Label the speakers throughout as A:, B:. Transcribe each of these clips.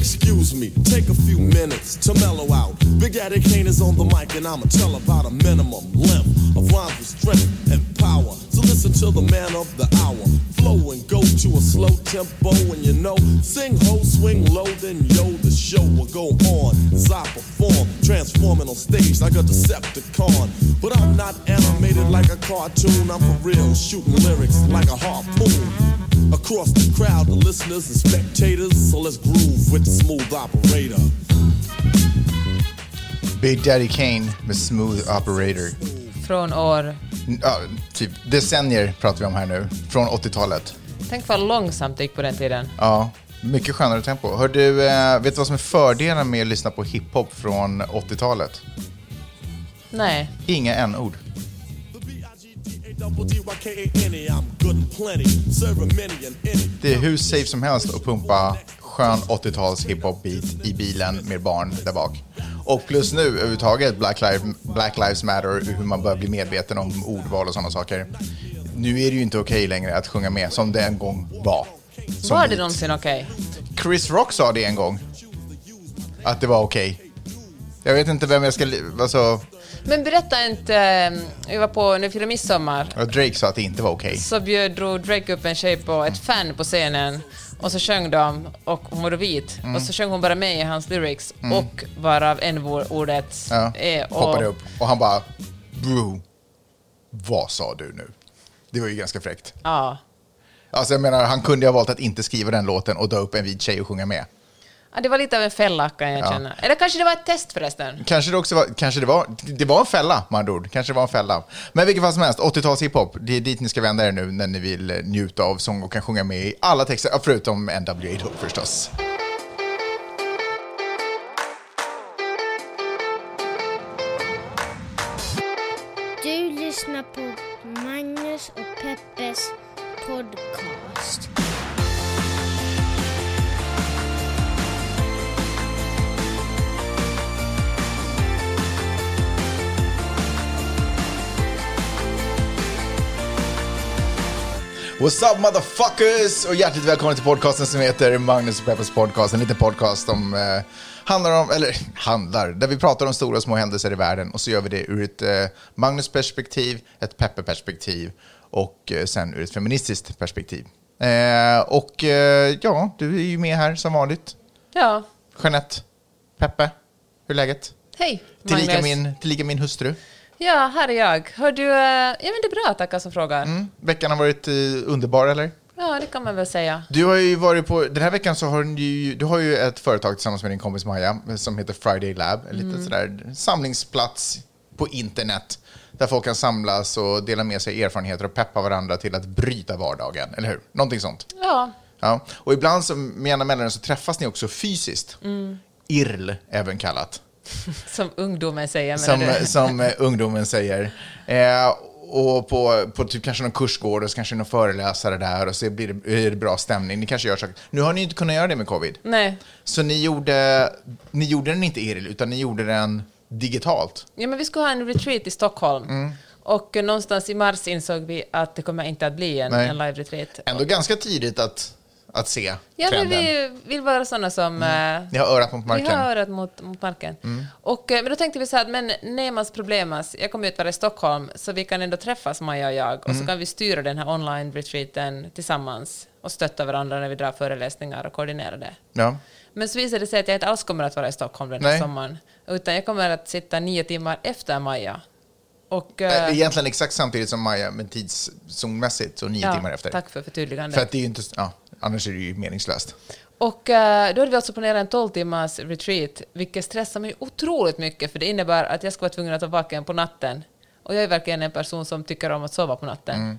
A: excuse me, take a few minutes to mellow out. Big Daddy Kane is on the mic and I'ma tell about a minimum length of rhymes with strength and power. So listen to the man of the hour. Flow and go to a slow tempo and you know, sing ho, swing low, then yo, the show will go on as I perform, transforming on stage like a Decepticon. But I'm not animated like a cartoon, I'm for real, shooting lyrics like a harpoon. Across the crowd, the listeners and spectators, so let's groove with the smooth operator.
B: Big Daddy Kane med Smooth Operator.
C: Från år...
B: Ja, typ decennier pratar vi om här nu. Från 80-talet.
C: Tänk vad långsamt det gick på den tiden.
B: Ja, mycket skönare tempo. Hör du, eh, vet du vad som är fördelen med att lyssna på hiphop från 80-talet?
C: Nej.
B: Inga n-ord. Det är hur safe som helst att pumpa skön 80-tals hiphop-beat i bilen med barn där bak. Och plus nu överhuvudtaget Black, Lives, Black Lives Matter, hur man bör bli medveten om ordval och sådana saker. Nu är det ju inte okej längre att sjunga med som det en gång var. Som
C: Var det någonsin okej?
B: Chris Rock sa det en gång. Att det var okej. Jag vet inte vem jag ska... Alltså,
C: Men berätta inte... eh, Vi var på, när vi firade midsommar,
B: ja, Drake sa att det inte var okej.
C: så bjöd, drog Drake upp en tjej på ett fan på scenen och så sjöng de, och hon var vit,
B: Mm.
C: och så sjöng hon bara med i hans lyrics, och varav n-ordet
B: Ja,
C: är... Och,
B: hoppade upp. Och han bara, bro, vad sa du nu? Det var ju ganska fräckt.
C: Ja.
B: Alltså jag menar, han kunde ju ha valt att inte skriva den låten och dra upp en vit tjej och sjunga med.
C: Ja. Det var lite av en fälla kan jag
B: Ja.
C: känna. Eller kanske det var ett test förresten.
B: Kanske det också var, kanske det var, det var en fälla med andra ord. Kanske det var en fälla. Men vilket fall som helst, 80-tals hiphop, det är dit ni ska vända er nu när ni vill eh, njuta av sång och kan sjunga med i alla texter, förutom NWA då förstås. What's up motherfuckers! Och hjärtligt välkomna till podcasten som heter Magnus och Peppers podcast. En liten podcast som eh, handlar om, eller handlar, där vi pratar om stora och små händelser i världen. Och så gör vi det ur ett eh, Magnus-perspektiv, ett Peppe-perspektiv och eh, sen ur ett feministiskt perspektiv. Eh, och eh, ja, du är ju med här som vanligt.
C: Ja.
B: Jeanette, Peppe, hur är läget?
C: Hej,
B: Tillika
C: Magnus.
B: min, tillika min hustru.
C: Ja, här är jag. Hör du... eh, Ja, men det är bra, tackar som frågar.
B: Mm. Veckan har varit eh, underbar, eller?
C: Ja, det kan man väl säga.
B: Du har ju varit på, den här veckan så har du du har ju ett företag tillsammans med din kompis Maja som heter Friday Lab, en liten sådär samlingsplats på internet där folk kan samlas och dela med sig erfarenheter och peppa varandra till att bryta vardagen, eller hur? Någonting sånt.
C: Ja,
B: Ja. Och ibland så, med jämna mellanrum så träffas ni också fysiskt. IRL även kallat.
C: som ungdomen säger.
B: Som,
C: du?
B: som eh, ungdomen säger. Eh, och på, på typ kanske någon kursgård och så kanske någon föreläsare där och så blir det, är det bra stämning. Ni kanske gör saker. Nu har ni inte kunnat göra det med covid.
C: Nej.
B: Så ni gjorde, ni gjorde den inte IRL, utan ni gjorde den digitalt.
C: Ja, men vi skulle ha en retreat i Stockholm.
B: Mm.
C: Och eh, någonstans i mars insåg vi att det kommer inte att bli en,
B: Nej.
C: en live-retreat.
B: Ändå ganska tidigt att, att se
C: Ja, men
B: trenden.
C: vi vill vara sådana som... eh,
B: Ni har örat mot
C: Vi
B: marken. Mm.
C: har örat mot, mot marken. Och, eh, men då tänkte vi så här, men nemas problemas, jag kommer att vara i Stockholm, så vi kan ändå träffas, Maja och jag, och
B: Mm.
C: så kan vi styra den här online-retreaten tillsammans och stötta varandra när vi drar föreläsningar och koordinera det.
B: Ja.
C: Men så visade det sig att jag inte alls kommer att vara i Stockholm den här
B: Nej.
C: sommaren, utan jag kommer att sitta nio timmar efter Maja. Och,
B: Eh, Egentligen exakt samtidigt som Maja, men tidszonmässigt, så nio
C: ja,
B: timmar efter.
C: Tack för förtydligandet.
B: För att det är inte, ja, annars är det ju meningslöst.
C: Och eh, då hade vi alltså planerat en 12 timmars retreat, vilket stressar mig otroligt mycket, för det innebär att jag ska vara tvungen att vara vaken på natten. Och jag är verkligen en person som tycker om att sova på natten.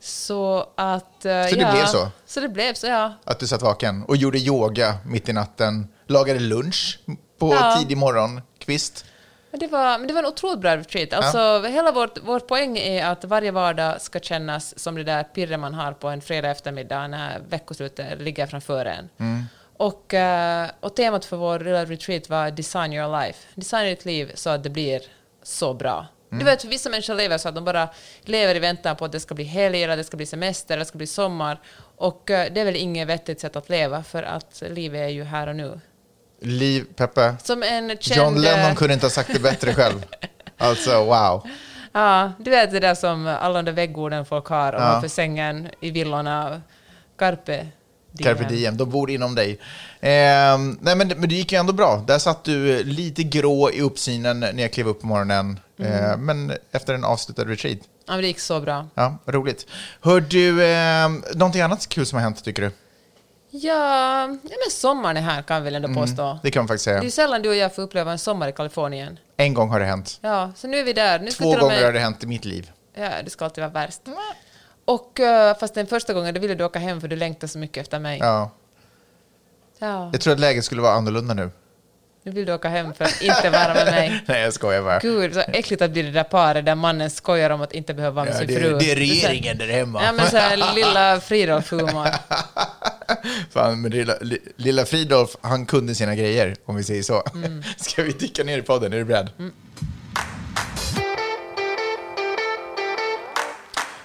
C: Så att... eh,
B: Mm. Så det
C: ja,
B: blev så?
C: Så det blev så, ja.
B: Att du satt vaken och gjorde yoga mitt i natten, lagade lunch på
C: Ja.
B: tidig morgon, kvist.
C: Det, var, men det var en otroligt bra retreat. Alltså, hela vårt, vår poäng är att varje vardag ska kännas som det där pirret man har på en fredag eftermiddag när veckoslutet ligger framför en.
B: Mm.
C: Och, eh, och temat för vår lilla retreat var Design your life. Designa ditt liv så att det blir så bra. Du vet, vissa människor lever så att de bara lever i väntan på att det ska bli helg, eller det ska bli semester, eller det ska bli sommar. Och eh, det är väl inget vettigt sätt att leva, för att livet är ju här och nu.
B: Liv, Peppe.
C: Som en känd...
B: John Lennon
C: eh,
B: kunde inte ha sagt det bättre själv. Alltså, wow.
C: Ja, du vet det där som alla de väggorden folk har
B: Ja.
C: ovanför sängen i villorna. Carpe diem.
B: Carpe diem, de bor inom dig. Ehm, nej, men, men det gick ju ändå bra. Där satt du lite grå i uppsynen när jag klev upp på morgonen.
C: Mm.
B: Ehm, men efter en avslutad retreat.
C: Ja, men det gick så bra.
B: Ja, roligt. Hör du, eh, någonting annat kul som har hänt tycker du?
C: Ja, ja men sommaren är här kan vi väl ändå påstå.
B: Det kan man faktiskt
C: Det är
B: säga.
C: sällan du och jag får uppleva en sommar i Kalifornien.
B: En gång har det hänt.
C: Ja, så nu är vi där. Nu
B: Två gånger
C: med-
B: har det hänt i mitt liv.
C: Ja, det ska alltid vara värst. Och eh, fast den första gången då ville du åka hem för du längtar så mycket efter mig.
B: Ja.
C: Ja,
B: Jag tror att läget skulle vara annorlunda nu.
C: Nu vill du åka hem för att inte vara med mig.
B: Nej, jag skojar bara.
C: Gud, så äckligt att bli det där paret där mannen skojar om att inte behöva vara med
B: Ja,
C: sin
B: det,
C: fru.
B: det är regeringen där hemma.
C: Ja, men så här lilla Fridolf-humor.
B: Fan, men lilla, li- lilla Fridolf, han kunde sina grejer, om vi säger så.
C: Mm.
B: Ska vi dyka ner i podden? Är du beredd?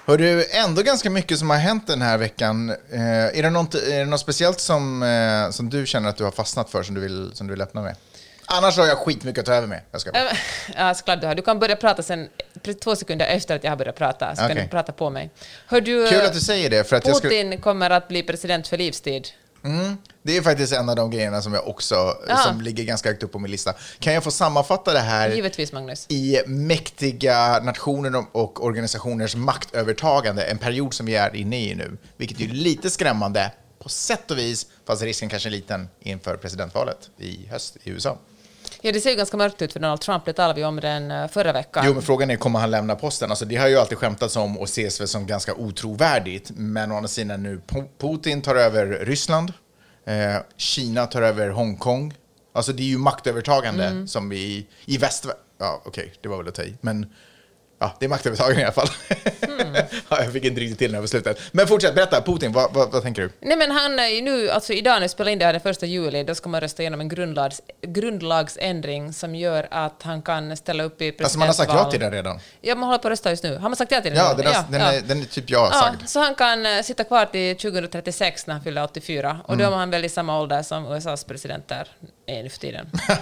B: Hör du, ändå ganska mycket som har hänt den här veckan. Eh, är, det något, är det något speciellt som, eh, som du känner att du har fastnat för, som du vill, som du vill öppna med? Annars har jag skitmycket att ta över med. Jag ska bara.
C: Ja, såklart du har. Du kan börja prata sen, två sekunder efter att jag har börjat prata, så kan
B: Okej.
C: du prata på mig. Hör du,
B: Kul att du säger det, för att.
C: Putin kommer att bli president för livstid.
B: Mm, det är faktiskt en av de grejerna som jag också,
C: Ja.
B: som ligger ganska högt upp på min lista. Kan jag få sammanfatta det här?
C: Givetvis, Magnus.
B: i mäktiga nationer och organisationers maktövertagande, en period som vi är inne i nu, vilket är lite skrämmande på sätt och vis, fast risken kanske är liten inför presidentvalet i höst i USA.
C: Ja, det ser ju ganska mörkt ut för Donald Trump, det talade vi om den eh, förra veckan.
B: Jo, men frågan är, kommer han lämna posten? Alltså, det har ju alltid skämtats om och ses väl som ganska otrovärdigt, men å andra sidan nu, Putin tar över Ryssland, eh, Kina tar över Hongkong. Alltså det är ju maktövertagande
C: Mm.
B: som vi i väst... Ja, okej, det var väl att ta i, men ja, det är maktövertagande i alla fall.
C: Mm.
B: ja, jag fick inte riktigt till när jag var slutet. Men fortsätt, berätta, Putin, vad, vad, vad tänker du?
C: Nej, men han är ju nu, alltså idag när vi spelar in det här den första juli, då ska man rösta igenom en grundlags, grundlagsändring som gör att han kan ställa upp i presidentval.
B: Alltså man har sagt ja till den redan.
C: Ja, man håller på att rösta just nu. Har man sagt ja till den?
B: Ja, den, är, den, Är, den är typ jag
C: Ja,
B: sagd.
C: så han kan eh, sitta kvar till 2036 när han fyller 84. Och
B: Mm.
C: då är han väl i samma ålder som USAs presidenter är nu för tiden.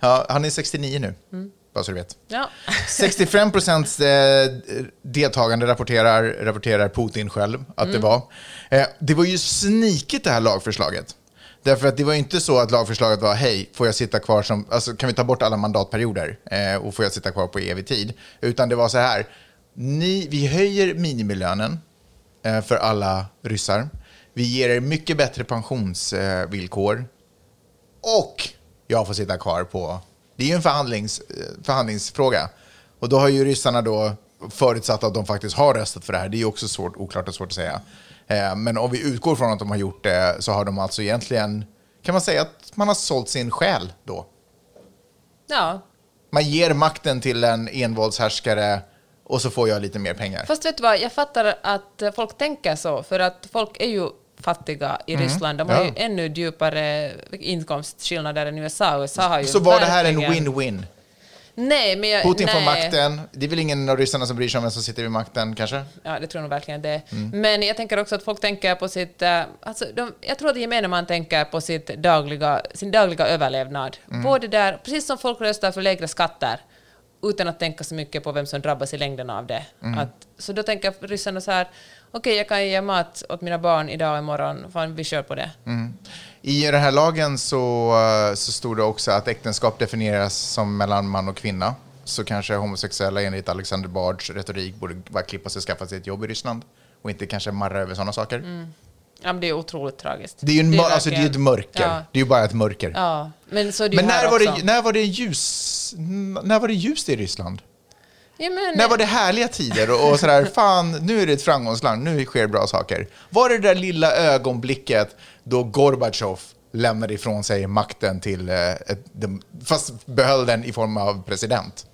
B: ja, han är 69 nu,
C: Mm.
B: Bara så du vet.
C: Ja.
B: 65 procents eh, deltagande rapporterar, rapporterar Putin själv att
C: Mm.
B: det var. Eh, det var ju snikigt det här lagförslaget. Därför att det var ju inte så att lagförslaget var hej, får jag sitta kvar som, alltså kan vi ta bort alla mandatperioder eh, och får jag sitta kvar på evig tid? Utan det var så här, ni, vi höjer minimilönen eh, för alla ryssar. Vi ger er mycket bättre pensionsvillkor. Och jag får sitta kvar på... Det är ju en förhandlings, eh, förhandlingsfråga. Och då har ju ryssarna då förutsatt att de faktiskt har röstat för det här. Det är ju också svårt, oklart och svårt att säga. Eh, Men om vi utgår från att de har gjort det så har de alltså egentligen... Kan man säga att man har sålt sin själ då?
C: ja.
B: Man ger makten till en envåldshärskare och så får jag lite mer pengar.
C: Fast vet du vad, jag fattar att folk tänker så, för att folk är ju fattiga i Ryssland. De har
B: Mm. Ja.
C: ju ännu djupare inkomstskillnader än USA. USA har ju
B: Så var det här en win-win?
C: Nej, men jag,
B: Putin
C: nej.
B: får makten. Det är väl ingen av ryssarna som bryr sig om vem som sitter vid makten, kanske?
C: Ja, det tror jag nog verkligen det.
B: Mm.
C: Men jag tänker också att folk tänker på sitt... eh, Alltså, de, jag tror att gemene man tänker på sitt dagliga, sin dagliga överlevnad.
B: Mm.
C: Både där, precis som folk röstar för lägre skatter, utan att tänka så mycket på vem som drabbas i längden av det.
B: Mm.
C: Att, så då tänker ryssarna så här, okej, jag kan ge mat åt mina barn idag och imorgon, fan, vi kör på det.
B: Mm. I den här lagen så, eh, så stod det också att äktenskap definieras som mellan man och kvinna. Så kanske homosexuella enligt Alexander Bards retorik borde bara klippa sig och skaffa sig ett jobb i Ryssland och inte kanske marra över sådana saker.
C: Ja, men det är otroligt tragiskt.
B: Det är ju en, mör- alltså, det är ett mörker.
C: Ja,
B: Det är ju bara ett mörker.
C: ja, men så är det
B: Men när var,
C: också.
B: det, när var det ljus? När var det ljust i Ryssland?
C: Ja, men,
B: När var det härliga tider och, och sådär, fan, nu är det ett framgångsland, nu sker bra saker. Var det det där lilla ögonblicket då Gorbatjov lämnade ifrån sig makten till, eh, ett, fast behöll den i form av president?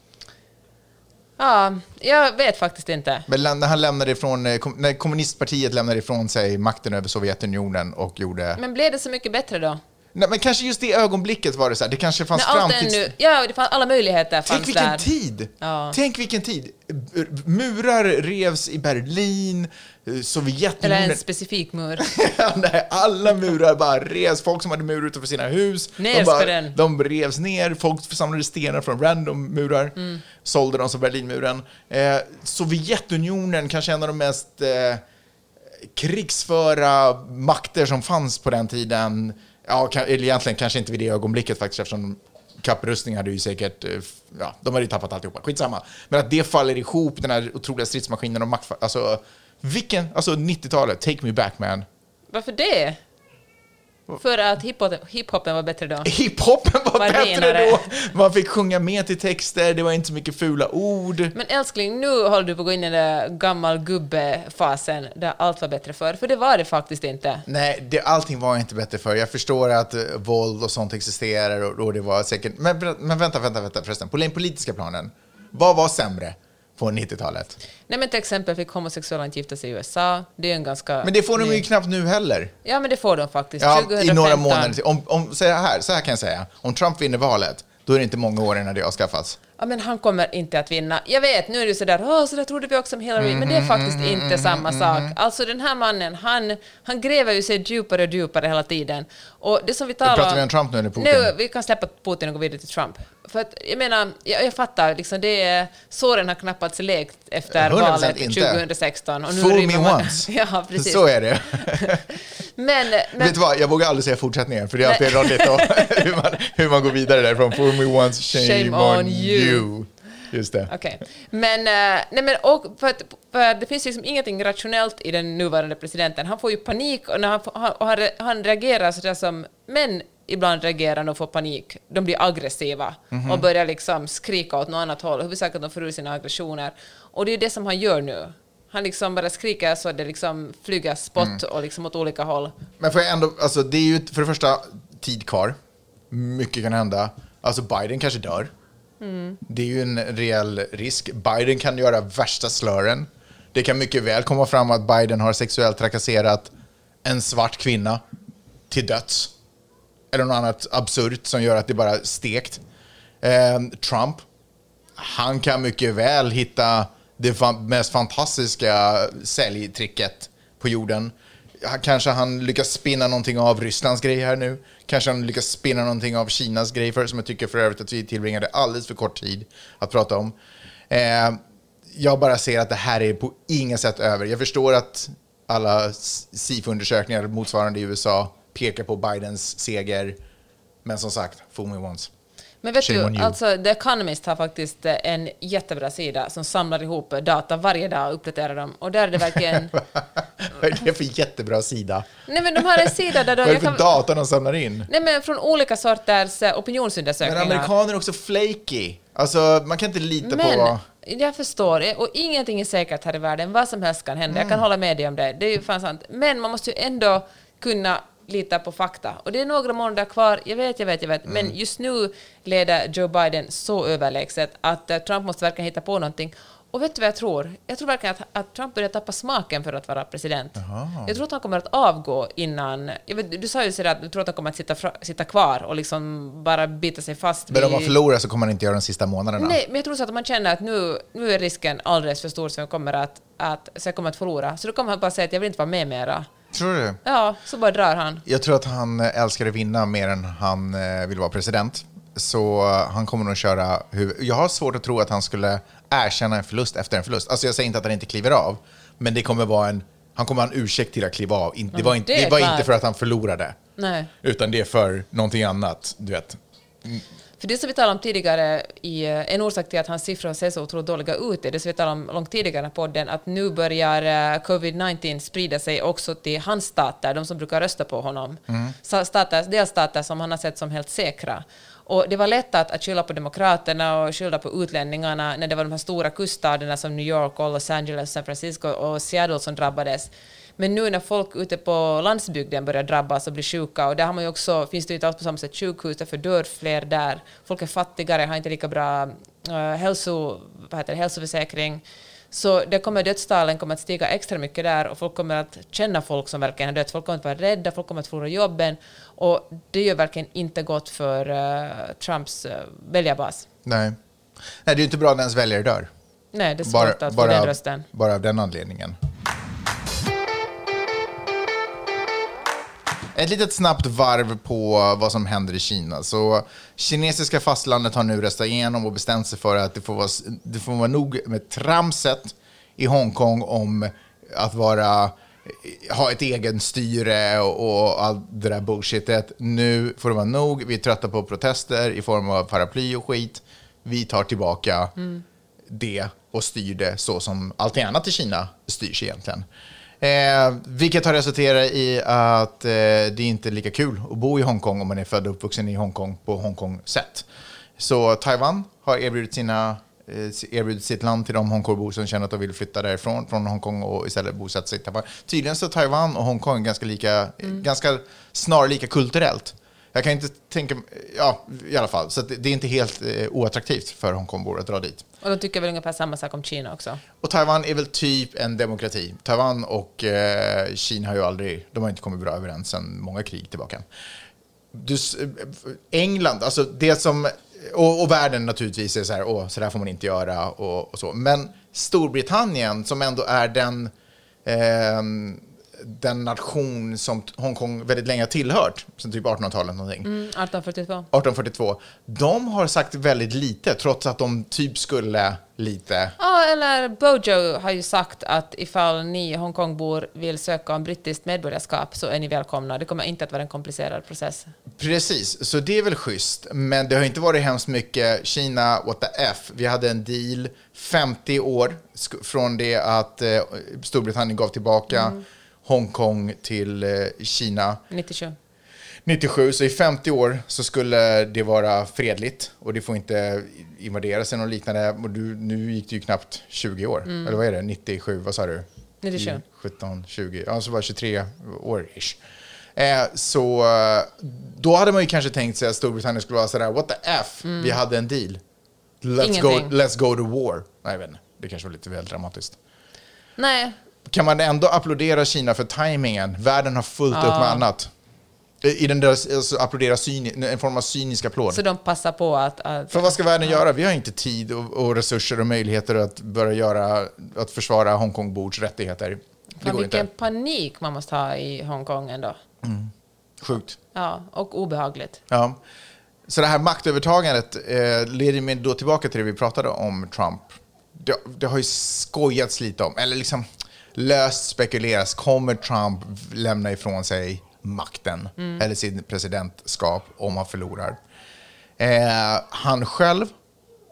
C: Ja, jag vet faktiskt inte.
B: Men när han lämnade ifrån, eh, när kommunistpartiet lämnade ifrån sig makten över Sovjetunionen och gjorde...
C: Men blev det så mycket bättre då?
B: Nej, men kanske just det ögonblicket var det så här, det kanske fanns
C: När allt
B: framtids...
C: ja, det fanns, alla möjligheter fanns
B: Tänk vilken
C: där.
B: tid!
C: Ja.
B: Tänk vilken tid! Murar revs i Berlin, eh,
C: Eller
B: Sovjetunionen...
C: en specifik mur.
B: Nej, alla murar bara revs. Folk som hade murar utanför sina hus, de, bara, de revs ner. Folk samlade stenar från random murar,
C: Mm.
B: sålde dem som Berlinmuren. Eh, Sovjetunionen, kanske en av de mest eh, krigsföra makter som fanns på den tiden. Ja, eller egentligen kanske inte vid det ögonblicket faktiskt, eftersom kapprustning hade ju säkert, eh, ja, de hade ju tappat alltihopa. Skitsamma. Men att det faller ihop, den här otroliga stridsmaskinen och makt... Alltså, vilken, alltså 90-talet, take me back man.
C: Varför det? För att hiphopen, var bättre då.
B: Hiphopen var,
C: Var
B: bättre
C: renare.
B: då. Man fick sjunga med till texter, det var inte så mycket fula ord.
C: Men älskling, nu håller du på att gå in i den där gammal gubbe-fasen där allt var bättre förr, för det var det faktiskt inte.
B: Nej, det, allting var inte bättre för. Jag förstår att eh, våld och sånt existerar och, och det var säkert... Men, men vänta, vänta, vänta förresten. På den politiska planen, vad var sämre på 90-talet?
C: Nej men till exempel fick homosexuella inte gifta sig i USA, det är en ganska...
B: Men det får de
C: ny-
B: ju knappt nu heller.
C: Ja men det får de faktiskt.
B: Ja,
C: 2015.
B: i några månader. Om, om, så här, så här kan jag säga, om Trump vinner valet, då är det inte många år innan det avskaffas.
C: Ja, men han kommer inte att vinna. Jag vet, nu är det sådär, åh, så där trodde vi också om Hillary, men det är faktiskt inte samma sak. Alltså den här mannen, han, han gräver ju sig djupare och djupare hela tiden. Och det som vi talar
B: Pratar vi om Trump nu eller Putin?
C: Nu, vi kan släppa Putin och gå vidare till Trump. För att, jag menar, jag, jag fattar, liksom, det är, såren har knappast läkt efter
B: 100%
C: valet
B: inte.
C: 2016. Och nu
B: Fool me
C: man-
B: once.
C: ja, precis.
B: Så är det.
C: Men, men
B: Vet du vad, jag vågar aldrig säga fortsättningen, för det är alltid och hur, man, hur man går vidare därifrån. Fool me once, shame,
C: Shame
B: on,
C: on
B: you.
C: you.
B: Just det.
C: Okej. Men, eh, nej men och för att, för det finns liksom ingenting rationellt i den nuvarande presidenten. Han får ju panik och, när han, och han, han reagerar sådär som män ibland reagerar de får panik. De blir aggressiva
B: Mhm.
C: och börjar liksom skrika åt något annat håll. Huvudsaken att de får ur sina aggressioner. Och det är det som han gör nu. Han liksom bara skriker så det liksom flyger spott
B: Mm.
C: och liksom åt olika håll.
B: Men får jag ändå, alltså det är ju för det första tid kvar. Mycket kan hända. Alltså Biden kanske dör. Det är ju en reell risk. Biden kan göra värsta slören. Det kan mycket väl komma fram att Biden har sexuellt trakasserat en svart kvinna till döds. Eller något annat absurt som gör att det bara är stekt. Eh, Trump, han kan mycket väl hitta det fa- mest fantastiska säljtricket på jorden. Kanske han lyckas spinna någonting av Rysslands grej här nu. Kanske han lyckas spinna någonting av Kinas grej, för, som jag tycker för övrigt att vi tillbringade alldeles för kort tid att prata om. Eh, jag bara ser att det här är på inget sätt över. Jag förstår att alla SIFO-undersökningar motsvarande i USA pekar på Bidens seger. Men som sagt, fool me once.
C: Men vet
B: Shame
C: du, alltså The Economist har faktiskt eh, en jättebra sida som samlar ihop data varje dag och uppdaterar dem. Och där är det verkligen...
B: Vad är det för jättebra sida?
C: Nej men de har en sida där de...
B: Vad är det för
C: kan-
B: data de samlar in?
C: Nej men från olika sorters eh,
B: Men
C: opinionsundersökningar.
B: amerikaner är också flaky. Alltså, man kan inte lita
C: Men,
B: på...
C: jag förstår, och ingenting är säkert här i världen, vad som helst kan hända,
B: Mm.
C: jag kan hålla med dig om det, det är ju fan sant. Men man måste ju ändå kunna lita på fakta. Och det är några månader kvar, jag vet, jag vet, jag vet,
B: Mm.
C: men just nu leder Joe Biden så överlägset att eh, Trump måste verkligen hitta på någonting. Och vet du vad jag tror? Jag tror verkligen att, att Trump börjar tappa smaken för att vara president. Jag tror att han kommer att avgå innan... Vet, du sa ju sådär att du tror att han kommer att sitta, sitta kvar och liksom bara bita sig fast
B: Men om
C: vid-
B: förlorar så kommer man inte göra de sista månaderna.
C: Nej, men jag tror så att man känner att nu, nu är risken alldeles för stor så jag kommer att, att, så jag kommer att förlora. Så då kommer han bara säga att jag vill inte vara med mera.
B: Tror du?
C: Ja, så bara drar han.
B: Jag tror att han eh, älskar att vinna mer än han eh, vill vara president. Så eh, han kommer nog köra... Huvud... Jag har svårt att tro att han skulle erkänna en förlust efter en förlust. Alltså jag säger inte att han inte kliver av, men det kommer vara en... Han kommer ha en ursäkt till att kliva av. Det var, inte,
C: det
B: var inte för att han förlorade,
C: Nej.
B: utan det är för någonting annat. Du vet.
C: För det som vi talade om tidigare, i, eh, en orsak till att hans siffror ser så otroligt dåliga ut, är det som vi talade om långt tidigare i podden, att nu börjar eh, covid-19 sprida sig också till hans stater, de som brukar rösta på honom. Så Stater, delstater som han har sett som helt säkra. Och det var lätt att, att skylla på demokraterna och skylla på utlänningarna när det var de här stora kuststaderna som New York, och Los Angeles, San Francisco och Seattle som drabbades. Men nu när folk ute på landsbygden börjar drabbas och bli sjuka, och där har man ju också, finns det ju inte alls på samma sätt sjukhus, därför dör fler där. Folk är fattigare, har inte lika bra uh, hälso, vad heter det, hälsoförsäkring. Så det kommer, dödstalen kommer att stiga extra mycket där och folk kommer att känna folk som verkligen har dött. Folk kommer att vara rädda, folk kommer att förlora jobben. Och det gör verkligen inte gott för eh, Trumps uh, väljarbas.
B: Nej. Nej, det är ju inte bra när ens väljare dör.
C: Nej, det är svårt
B: Bara,
C: att få
B: bara,
C: den rösten.
B: bara av den anledningen. Ett litet snabbt varv på vad som händer i Kina. Så kinesiska fastlandet har nu röstat igenom och bestämt sig för att det får vara, det får vara nog med tramset i Hongkong om att vara, ha ett egen styre och, allt det där bullshitet. Nu får det vara nog. Vi är trötta på protester i form av paraply och skit. Vi tar tillbaka det och styr det så som allting annat i Kina styrs egentligen. Eh, vilket har resulterat i att eh, det inte är lika kul att bo i Hongkong om man är född och uppvuxen i Hongkong på Hongkong-sätt. Så Taiwan har erbjudit, sina, eh, erbjudit sitt land till de Hongkongbor som känner att de vill flytta därifrån, från Hongkong och istället bosätta sig i Taiwan. Tydligen så är Taiwan och Hongkong ganska, lika, ganska snarlika kulturellt. Jag kan inte tänka, ja i alla fall, så det det är inte helt eh, oattraktivt för Hongkongbor att dra dit.
C: Och de tycker väl ungefär samma sak om Kina också.
B: Och Taiwan är väl typ en demokrati. Taiwan och eh, Kina har ju aldrig, de har inte kommit bra överens sedan många krig tillbaka. Du, eh, England, alltså det som, och, och världen naturligtvis är så här, åh, så där får man inte göra och, och så. Men Storbritannien som ändå är den, eh, den nation som Hongkong väldigt länge har tillhört, sedan typ 1800-talet någonting.
C: Mm, 1842.
B: 1842. De har sagt väldigt lite, trots att de typ skulle lite
C: Ja, eller Bojo har ju sagt att ifall ni Hongkongbor vill söka om brittiskt medborgarskap så är ni välkomna. Det kommer inte att vara en komplicerad process.
B: Precis, så det är väl schysst. Men det har inte varit hemskt mycket Kina, what the F. Vi hade en deal 50 år från det att eh, Storbritannien gav tillbaka Hongkong till eh, Kina.
C: 97.
B: 97, så i 50 år så skulle det vara fredligt och det får inte invaderas eller något liknande. Och du, nu gick det ju knappt 20 år. Eller vad är det? 97, vad sa du?
C: 97.
B: 17, 20, ja så var det 23 år ish. Eh, så eh, då hade man ju kanske tänkt sig att Storbritannien skulle vara sådär, what the F, vi hade en deal. Let's go, let's go to war. Nej, jag vet inte, det kanske var lite väl dramatiskt.
C: Nej,
B: Kan man ändå applådera Kina för tajmingen? Världen har fullt upp med annat. I den där, alltså, applådera cyni, en form av cynisk applåd.
C: så de passar på att... att
B: För vad ska världen göra? Vi har inte tid och, och resurser och möjligheter att börja göra, att försvara Hongkongbors rättigheter. Det
C: fan, vilken
B: inte.
C: panik man måste ha i Hongkong ändå.
B: Sjukt.
C: Ja, och obehagligt.
B: Ja. Så det här maktövertagandet eh, leder mig då tillbaka till det vi pratade om Trump. Det, det har ju skojats lite om, eller liksom löst spekuleras, kommer Trump lämna ifrån sig makten eller sin presidentskap om han förlorar? Eh, han själv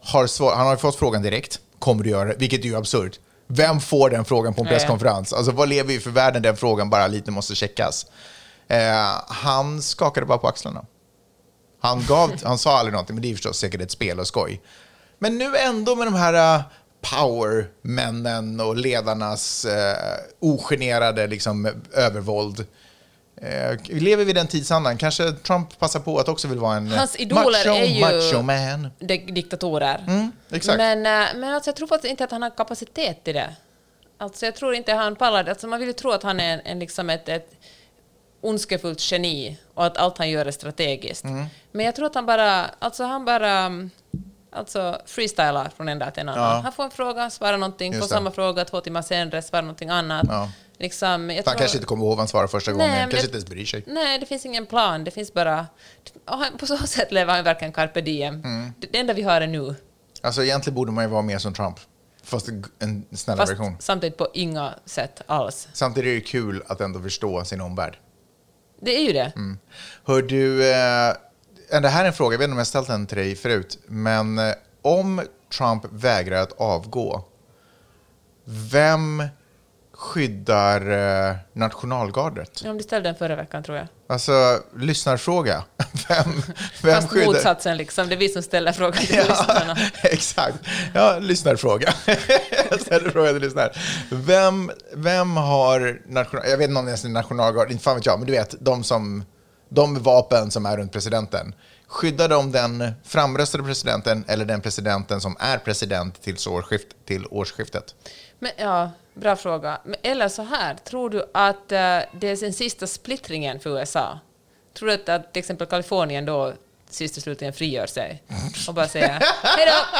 B: har, svar, han har fått frågan direkt, kommer du göra det? Vilket är ju absurt. Vem får den frågan på en presskonferens? Alltså vad lever vi för världen den frågan bara lite måste checkas? Eh, han skakade bara på axlarna. Han, gav, han sa aldrig någonting, men det är förstås säkert ett spel och skoj. Men nu ändå med de här uh, powermännen och ledarnas uh, ogenerade liksom, övervåld. Eh, lever vi i den tidsandan? Kanske Trump passar på att också vill vara en eh,
C: Hans idoler
B: macho,
C: är ju-
B: macho man.
C: Diktatorer.
B: Mm, exakt.
C: Men, eh, men alltså, jag tror faktiskt inte att han har kapacitet till det. Alltså, jag tror inte han pallar. Alltså, man vill ju tro att han är en, en, liksom ett, ett ondskefullt geni och att allt han gör är strategiskt.
B: Mm.
C: Men jag tror att han bara, alltså han bara mm, alltså freestylar från en dag till en annan.
B: Ja.
C: Han får en fråga, svarar någonting,
B: Just
C: får
B: det.
C: samma fråga två timmar senare, svarar någonting annat.
B: Ja.
C: Liksom, jag
B: Han
C: tror-
B: kanske inte kommer ihåg vad han svarade första
C: Nej,
B: gången. Kanske
C: det-
B: inte ens bryr sig.
C: Nej, det finns ingen plan. Det finns bara... På så sätt lever han verkligen carpe diem.
B: Mm.
C: Det, enda vi har är nu.
B: Alltså egentligen borde man ju vara mer som Trump. Fast en- en snällare
C: Fast
B: version.
C: samtidigt på inga sätt alls.
B: Samtidigt är det kul att ändå förstå sin omvärld.
C: Det är ju det.
B: Mm. Hör du, eh, det här är en fråga, jag vet inte om jag ställt den till dig förut, men eh, om Trump vägrar att avgå, vem skyddar eh, nationalgardet?
C: Ja, du ställde den förra veckan, tror jag.
B: Alltså, lyssnarfråga. Vem, vem
C: Fast
B: skyddar...
C: motsatsen, liksom. Det är vi som ställer frågan till
B: Ja,
C: lyssnarna.
B: exakt. Ja, lyssnarfråga. jag ställer frågan till lyssnare. Vem, vem har national... Jag vet inte om det är nationalgard, inte fan vet jag, men du vet, de som... De vapen som är runt presidenten. Skyddar de den framröstade presidenten eller den presidenten som är president till, årsskift, till årsskiftet?
C: Men, ja, bra fråga. Men, eller så här, tror du att eh, det är den sista splittringen för USA? Tror du att, att till exempel Kalifornien då sist och slutligen frigör sig och bara säger hej då?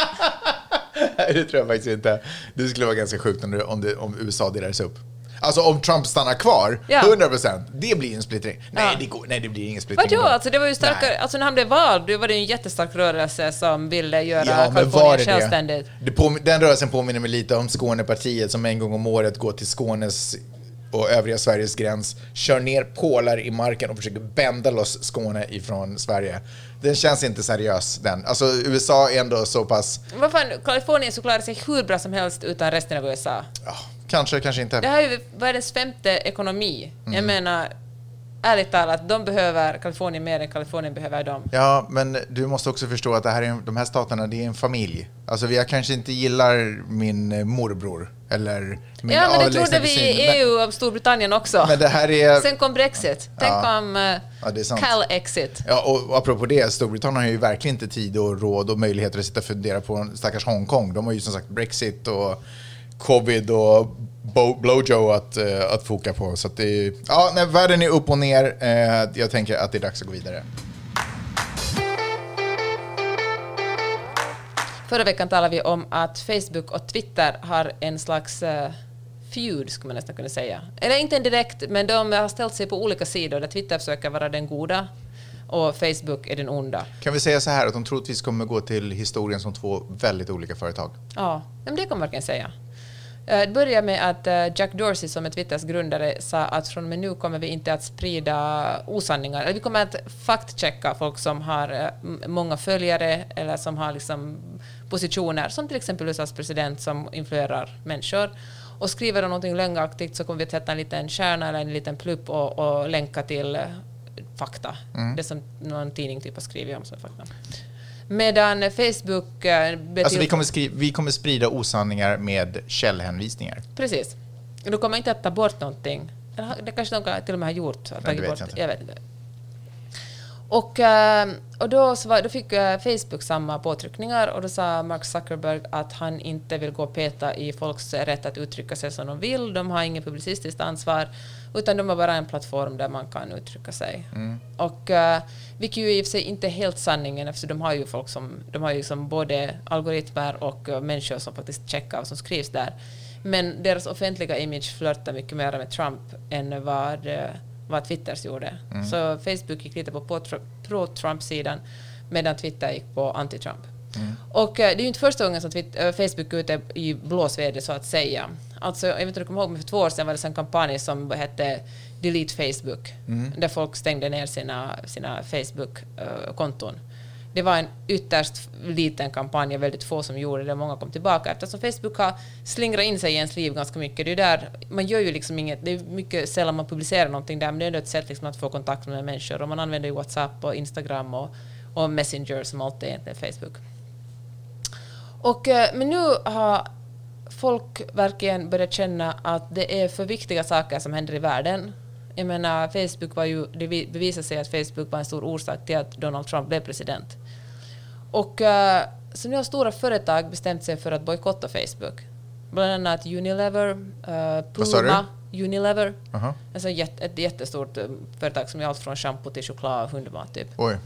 B: det tror jag faktiskt inte. Det skulle vara ganska sjukt om, det, om USA delades upp. Alltså om Trump stannar kvar,
C: Ja.
B: 100%, det blir en splittring. Nej,
C: Ja.
B: det, går, nej det blir ingen splittring.
C: Vadå? Alltså det var ju starkare,
B: Nej.
C: alltså när han blev vald, då var det en jättestark rörelse som ville göra
B: Ja,
C: Kalifornien självständigt.
B: det? det påmin- den rörelsen påminner mig lite om Skånepartiet som en gång om året går till Skånes och övriga Sveriges gräns, kör ner pålar i marken och försöker bända loss Skåne ifrån Sverige. Den känns inte seriös den. Alltså USA är ändå så pass,
C: Vad fan, Kalifornien så klarar sig hur bra som helst utan resten av USA.
B: ja, kanske, kanske inte.
C: Det här är ju världens femte ekonomi.
B: Mm.
C: Jag menar, ärligt talat, de behöver Kalifornien mer än Kalifornien behöver dem.
B: Ja, men du måste också förstå att det här är, de här staterna, det är en familj. Alltså, jag kanske inte gillar min eh, morbror eller
C: Ja, men det trodde vi i EU och Storbritannien också.
B: Men, men det här är...
C: Sen kom Brexit. Tänk
B: Ja.
C: om uh,
B: Ja.
C: Cal-exit.
B: Ja, och apropå det, Storbritannien har ju verkligen inte tid och råd och möjligheter att sitta och fundera på stackars Hongkong. De har ju som sagt Brexit och covid och bo- blowjo att, eh, att foka på. Så det ja, nej, världen är upp och ner. Eh, jag tänker att det är dags att gå vidare.
C: Förra veckan talade vi om att Facebook och Twitter har en slags uh, feud, skulle man nästan kunna säga. Eller inte en direkt, men de har ställt sig på olika sidor där Twitter försöker vara den goda och Facebook är den onda.
B: Kan vi säga så här att de troligtvis kommer gå till historien som två väldigt olika företag?
C: Ja, men det kan man verkligen säga. Eh, Det börjar med att eh, Jack Dorsey som är Twitters grundare sa att från och med nu kommer vi inte att sprida osanningar. Vi kommer att faktchecka folk som har eh, många följare eller som har liksom positioner, som till exempel USAs president som influerar människor. Och skriver de någonting lögnaktigt så kommer vi att sätta en liten kärna eller en liten plupp och, och länka till fakta. Det som någon tidning typ har skrivit om som fakta. Medan Facebook... eh, blir
B: Alltså vi kommer, skri- vi kommer sprida osanningar med källhänvisningar.
C: Precis. Du kommer inte att ta bort någonting. Det kanske de till och med har gjort. tagit
B: vet
C: bort.
B: jag inte.
C: Jag vet inte. Och, eh, och då, var, då fick eh, Facebook samma påtryckningar och då sa Mark Zuckerberg att han inte vill gå och peta i folks rätt att uttrycka sig som de vill. De har inget publicistiskt ansvar utan de har bara en plattform där man kan uttrycka sig. Och uh, vilket ju i och för sig inte är helt sanningen eftersom de har ju folk som, de har ju liksom både algoritmer och eh, människor som faktiskt checkar vad som skrivs där. Men deras offentliga image flörtar mycket mer med Trump än vad, eh, vad Twitters gjorde. Så Facebook gick lite på pro- pro-Trump-sidan medan Twitter gick på anti-Trump. Och eh, det är ju inte första gången som Twitter, Facebook är ute i blåsväder så att säga. Alltså, jag vet inte om du kommer ihåg, men för två år sedan var det en kampanj som hette Delete Facebook, där folk stängde ner sina, sina Facebook-konton. Det var en ytterst liten kampanj, väldigt få som gjorde det, många kom tillbaka eftersom Facebook har slingrat in sig i ens liv ganska mycket. Det är där, man gör ju liksom inget, det är mycket sällan man publicerar någonting där, men det är ändå ett sätt liksom att få kontakt med människor och man använder ju WhatsApp och Instagram och, och Messenger som alltid är egentligen Facebook. Och, eh, men nu har folk verkligen börjat känna att det är för viktiga saker som händer i världen. Jag menar, Facebook var ju, det vi- bevisade sig att Facebook var en stor orsak till att Donald Trump blev president. Och eh, så nu har stora företag bestämt sig för att bojkotta Facebook. Bland annat Unilever, uh? Puma, Unilever.
B: Aha.
C: Alltså jätte, ett jättestort eh, företag som gör allt från shampoo till choklad och hundmat typ.
B: Oj.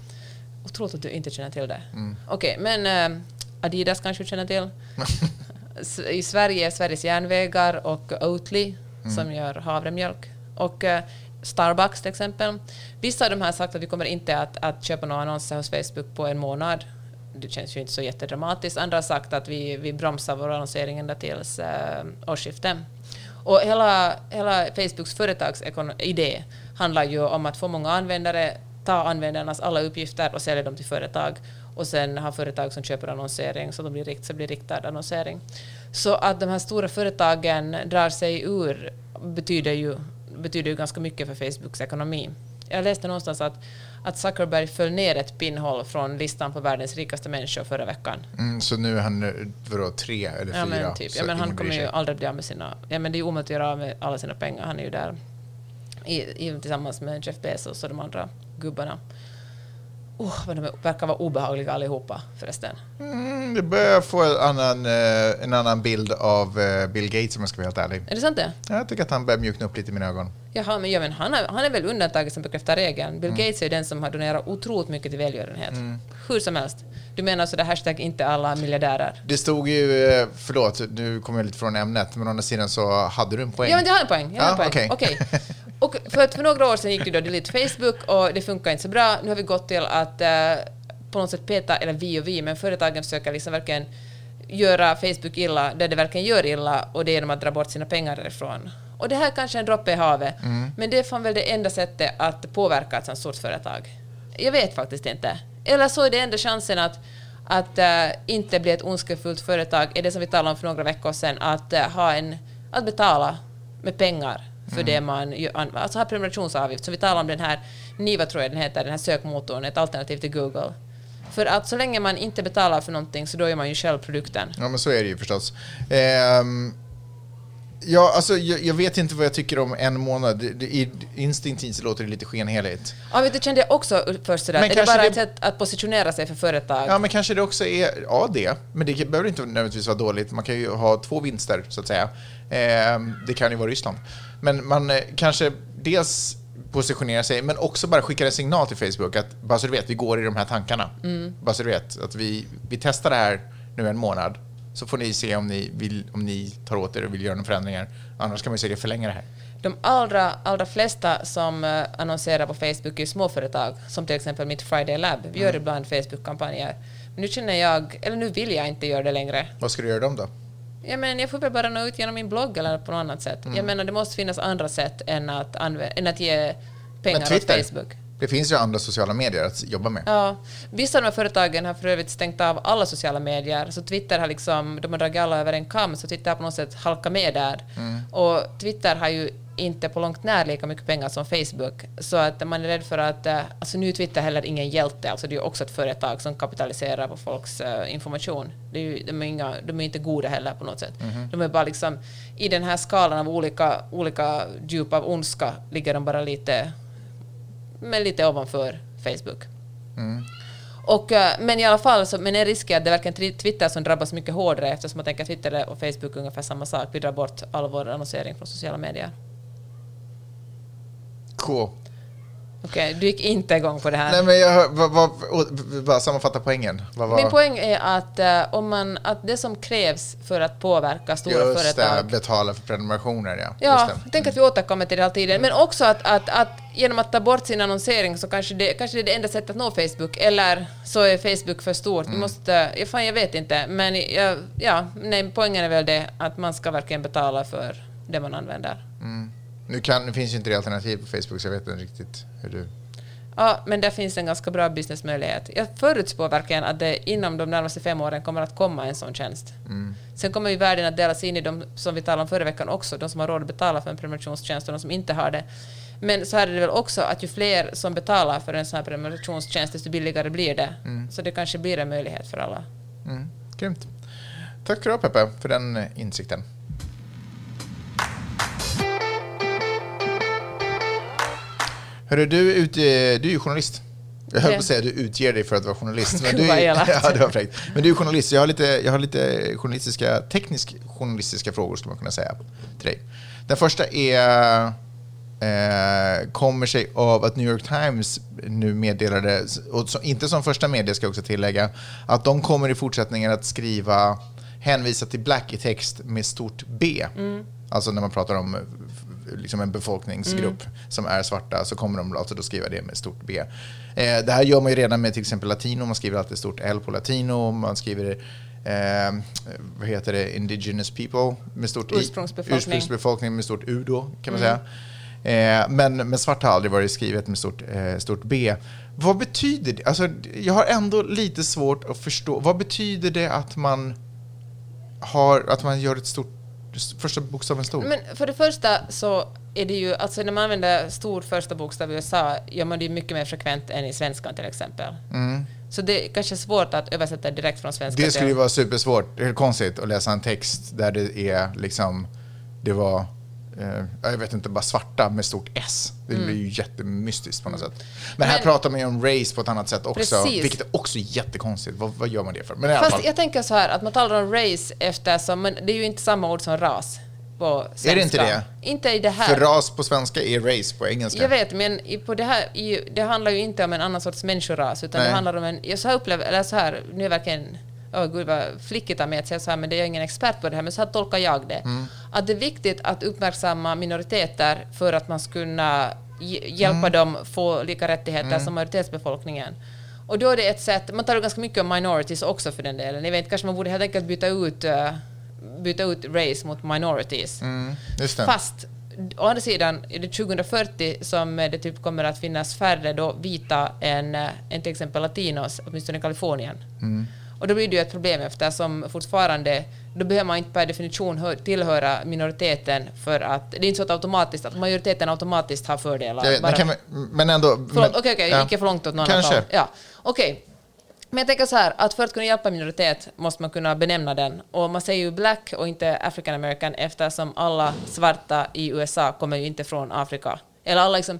C: Otroligt att du inte känner till det.
B: Mm.
C: Okej, men eh, Adidas kanske du känner till? I Sverige är Sveriges järnvägar och Oatly
B: Mm.
C: som gör havremjölk. Och eh, Starbucks till exempel. Vissa av de här har sagt att vi kommer inte att, att köpa några annonser hos Facebook på en månad. Det känns ju inte så jättedramatiskt. Andra har sagt att vi, vi bromsar vår annonsering ända tills eh, årsskiftet. Och hela, hela Facebooks företagsidé handlar ju om att få många användare, ta användarnas alla uppgifter och sälja dem till företag. Och sen ha företag som köper annonsering så, de blir, rikt, så blir riktad annonsering. Så att de här stora företagen drar sig ur betyder ju, betyder ju ganska mycket för Facebooks ekonomi. Jag läste någonstans att, att Zuckerberg föll ner ett pinnhål från listan på världens rikaste människor förra veckan.
B: Mm, så nu är han vadå, tre eller fyra?
C: Ja, men, typ. ja, men han kommer ju aldrig bli av med sina... Ja, men det är omöjligt att göra av med alla sina pengar. Han är ju där i, i, tillsammans med Jeff Bezos och de andra gubbarna. Oh, vad de verkar vara obehagliga allihopa förresten.
B: Mm, det börjar få en annan, eh, en annan bild av eh, Bill Gates om jag ska vara helt ärlig.
C: Är det sant det?
B: Jag tycker att han börjar mjukna upp lite i mina ögon.
C: Jaha, men, ja, men han, är, han är väl undantaget som bekräftar regeln. Bill Gates är den som har donerat otroligt mycket till välgörenhet. Hur som helst. Du menar så det hashtag inte alla miljardärer?
B: Det stod ju, eh, förlåt, nu kommer jag lite från ämnet, men å andra sidan så hade du en poäng.
C: Ja, men jag har en poäng. Jag har en
B: Ja,
C: poäng.
B: okej.
C: Okej. Och för, att för några år sedan gick det då delete Facebook och det funkar inte så bra. Nu har vi gått till att eh, på något sätt peta, eller vi och vi, men företagen försöker liksom verkligen göra Facebook illa där det verkligen gör illa och det är genom att dra bort sina pengar därifrån. Och det här kanske är en droppe i havet, men det är fan väl det enda sättet att påverka ett sånt stort företag. Jag vet faktiskt inte. Eller så är det enda chansen att att eh, inte bli ett ondskefullt företag är det som vi talade om för några veckor sedan, att eh, ha en, att betala med pengar för det man gör, an- alltså ha prenumerationsavgift. Så vi talar om den här Niva tror jag den heter, den här sökmotorn, ett alternativ till Google. För att så länge man inte betalar för någonting så då är man ju själv produkten.
B: Ja, men så är det ju förstås. Ehm, ja, alltså, jag, jag vet inte vad jag tycker om en månad. Det, det, instinktivt så låter det lite skenheligt.
C: Ja, vet du, kände jag också först sådär,
B: Men
C: är det bara
B: det-
C: ett sätt att positionera sig för företag?
B: Ja, men kanske det också är, ja det, men det behöver inte nödvändigtvis vara dåligt. Man kan ju ha två vinster, så att säga. Ehm, det kan ju vara Ryssland. Men man eh, kanske dels positionerar sig, men också bara skickar en signal till Facebook att bara så du vet, vi går i de här tankarna. Bara så du vet, att vi, vi testar det här nu en månad. Så får ni se om ni, vill, om ni tar åt er och vill göra några förändringar. Annars kan man ju säkert förlänga det här.
C: De allra, allra flesta som eh, annonserar på Facebook är små-företag, som till exempel mitt Friday Lab. Vi gör ibland Facebook-kampanjer. Men nu känner jag, eller nu vill jag inte göra det längre.
B: Vad ska du göra dem då?
C: Jag, menar, jag får väl bara nå ut genom min blogg eller på något annat sätt.
B: Mm.
C: Jag menar, det måste finnas andra sätt än att, än att ge pengar åt? Facebook.
B: Det finns ju andra sociala medier att jobba med.
C: Ja, vissa av de här företagen har för övrigt stängt av alla sociala medier, så Twitter har liksom, de har dragit alla över en kam, så Twitter har på något sätt halkat med där.
B: Mm.
C: Och Twitter har ju inte på långt när lika mycket pengar som Facebook, så att man är rädd för att, eh, alltså nu är Twitter heller ingen hjälte, alltså det är ju också ett företag som kapitaliserar på folks eh, information. Det är ju, de, är inga, de är inte goda heller på något sätt.
B: Mhm.
C: De är bara liksom, i den här skalan av olika, olika djup av ondska ligger de bara lite, men lite ovanför Facebook. Och, eh, men i alla fall, så, men en risk är att det är verkligen Twitter som drabbas mycket hårdare eftersom jag tänker att Twitter och Facebook är ungefär samma sak. Vi drar bort all vår annonsering från sociala medier.
B: Cool.
C: Okej, du gick inte igång på det här.
B: Nej, men jag vad, vad, sammanfatta poängen. Vad
C: Min poäng är att, eh, om man, att det som krävs för att påverka stora
B: Just
C: företag
B: det, betala för prenumerationer, ja.
C: Ja,
B: Just
C: tänker att vi återkommer till det hela tiden. Men också att, att, att genom att ta bort sin annonsering så kanske det, kanske det är det enda sättet att nå Facebook, eller så är Facebook för stort.
B: Mm.
C: Måste, ja, fan, jag vet inte, men jag, ja, nej, poängen är väl det att man ska verkligen betala för det man använder.
B: Nu, kan, nu finns ju inte det alternativ på Facebook, så jag vet inte riktigt hur du...
C: Ja, men där finns en ganska bra businessmöjlighet. Jag förutspår verkligen att det inom de närmaste fem åren kommer att komma en sån tjänst. Sen kommer ju världen att delas in i de som vi talade om förra veckan också, de som har råd att betala för en prenumerationstjänst och de som inte har det. Men så är det väl också att ju fler som betalar för en sån här prenumerationstjänst, desto billigare blir det. Så det kanske blir en möjlighet för alla.
B: Mm, grymt. Tack ska du ha, Peppe, för den insikten. Hörru, du, är ute, du är ju journalist. Jag höll på att säga att du utger dig för att vara journalist. Men du, ja, det var fräckt. Men du är journalist. Jag har lite, jag har lite journalistiska, teknisk journalistiska frågor skulle man kunna säga till dig. Den första är, eh, kommer sig av att New York Times nu meddelade, och så, inte som första media ska jag också tillägga, att de kommer i fortsättningen att skriva, hänvisa till black i text med stort B. Alltså när man pratar om eh, liksom en befolkningsgrupp som är svarta så kommer de alltså då skriva det med stort B. Eh, det här gör man ju redan med till exempel latino, man skriver alltid stort L på latino, man skriver eh, vad heter det, indigenous people med stort I.
C: Ursprungsbefolkning.
B: Ursprungsbefolkning med stort U då, kan man säga. Eh, men, men svart har aldrig varit skrivet med stort, eh, stort B. Vad betyder det? Alltså, jag har ändå lite svårt att förstå. Vad betyder det att man, har, att man gör ett stort, första bokstaven stor?
C: Men för det första så är det ju, alltså när man använder stor första bokstav i USA gör man det ju mycket mer frekvent än i svenskan till exempel. Så det är kanske svårt att översätta direkt från svenska
B: Det skulle ju vara supersvårt, det är konstigt att läsa en text där det är liksom, det var, eh, jag vet inte, bara svarta med stort S. Det blir ju jättemystiskt på något sätt. Men här
C: Men-
B: pratar man ju om race på ett annat sätt också,
C: Precis.
B: vilket är också jättekonstigt. Vad, vad gör man det för? Men i alla
C: Fast
B: fall.
C: jag tänker så här att man talar om race eftersom, men det är ju inte samma ord som ras.
B: Är det inte det?
C: Inte i det här.
B: För ras på svenska är race på engelska.
C: Jag vet, men i, på det här, i, det handlar ju inte om en annan sorts människoras, utan
B: Nej.
C: det handlar om en... Jag så här upplever, eller så här, nu är jag verkligen... Åh gud vad flickigt av mig att säga så här, men det är ingen expert på det här, men så här tolkar jag det.
B: Mm.
C: Att det är viktigt att uppmärksamma minoriteter för att man ska kunna hj- hjälpa
B: Mm.
C: dem få lika rättigheter som majoritetsbefolkningen. Och då är det ett sätt, man talar ganska mycket om minorities också för den delen. Jag vet, kanske man borde helt enkelt byta ut, eh, byta ut race mot minorities.
B: Mm.
C: Fast å andra sidan är det 2040 som det typ kommer att finnas färre då vita än, eh, än till exempel latinos, åtminstone i Kalifornien.
B: Mm.
C: Och då blir det ju ett problem eftersom fortfarande, då behöver man inte per definition hö- tillhöra minoriteten för att det är inte så att automatiskt att majoriteten automatiskt har fördelar.
B: Jag vet,
C: Bara-
B: men, men ändå...
C: Förlåt,
B: men-
C: okej, okej,
B: ja.
C: jag gick för långt åt något
B: Kanske.
C: annat håll. Ja, okej. Men jag tänker så här, att för att kunna hjälpa minoritet måste man kunna benämna den. Och man säger ju black och inte African American eftersom alla svarta i USA kommer ju inte från Afrika. Eller alla liksom,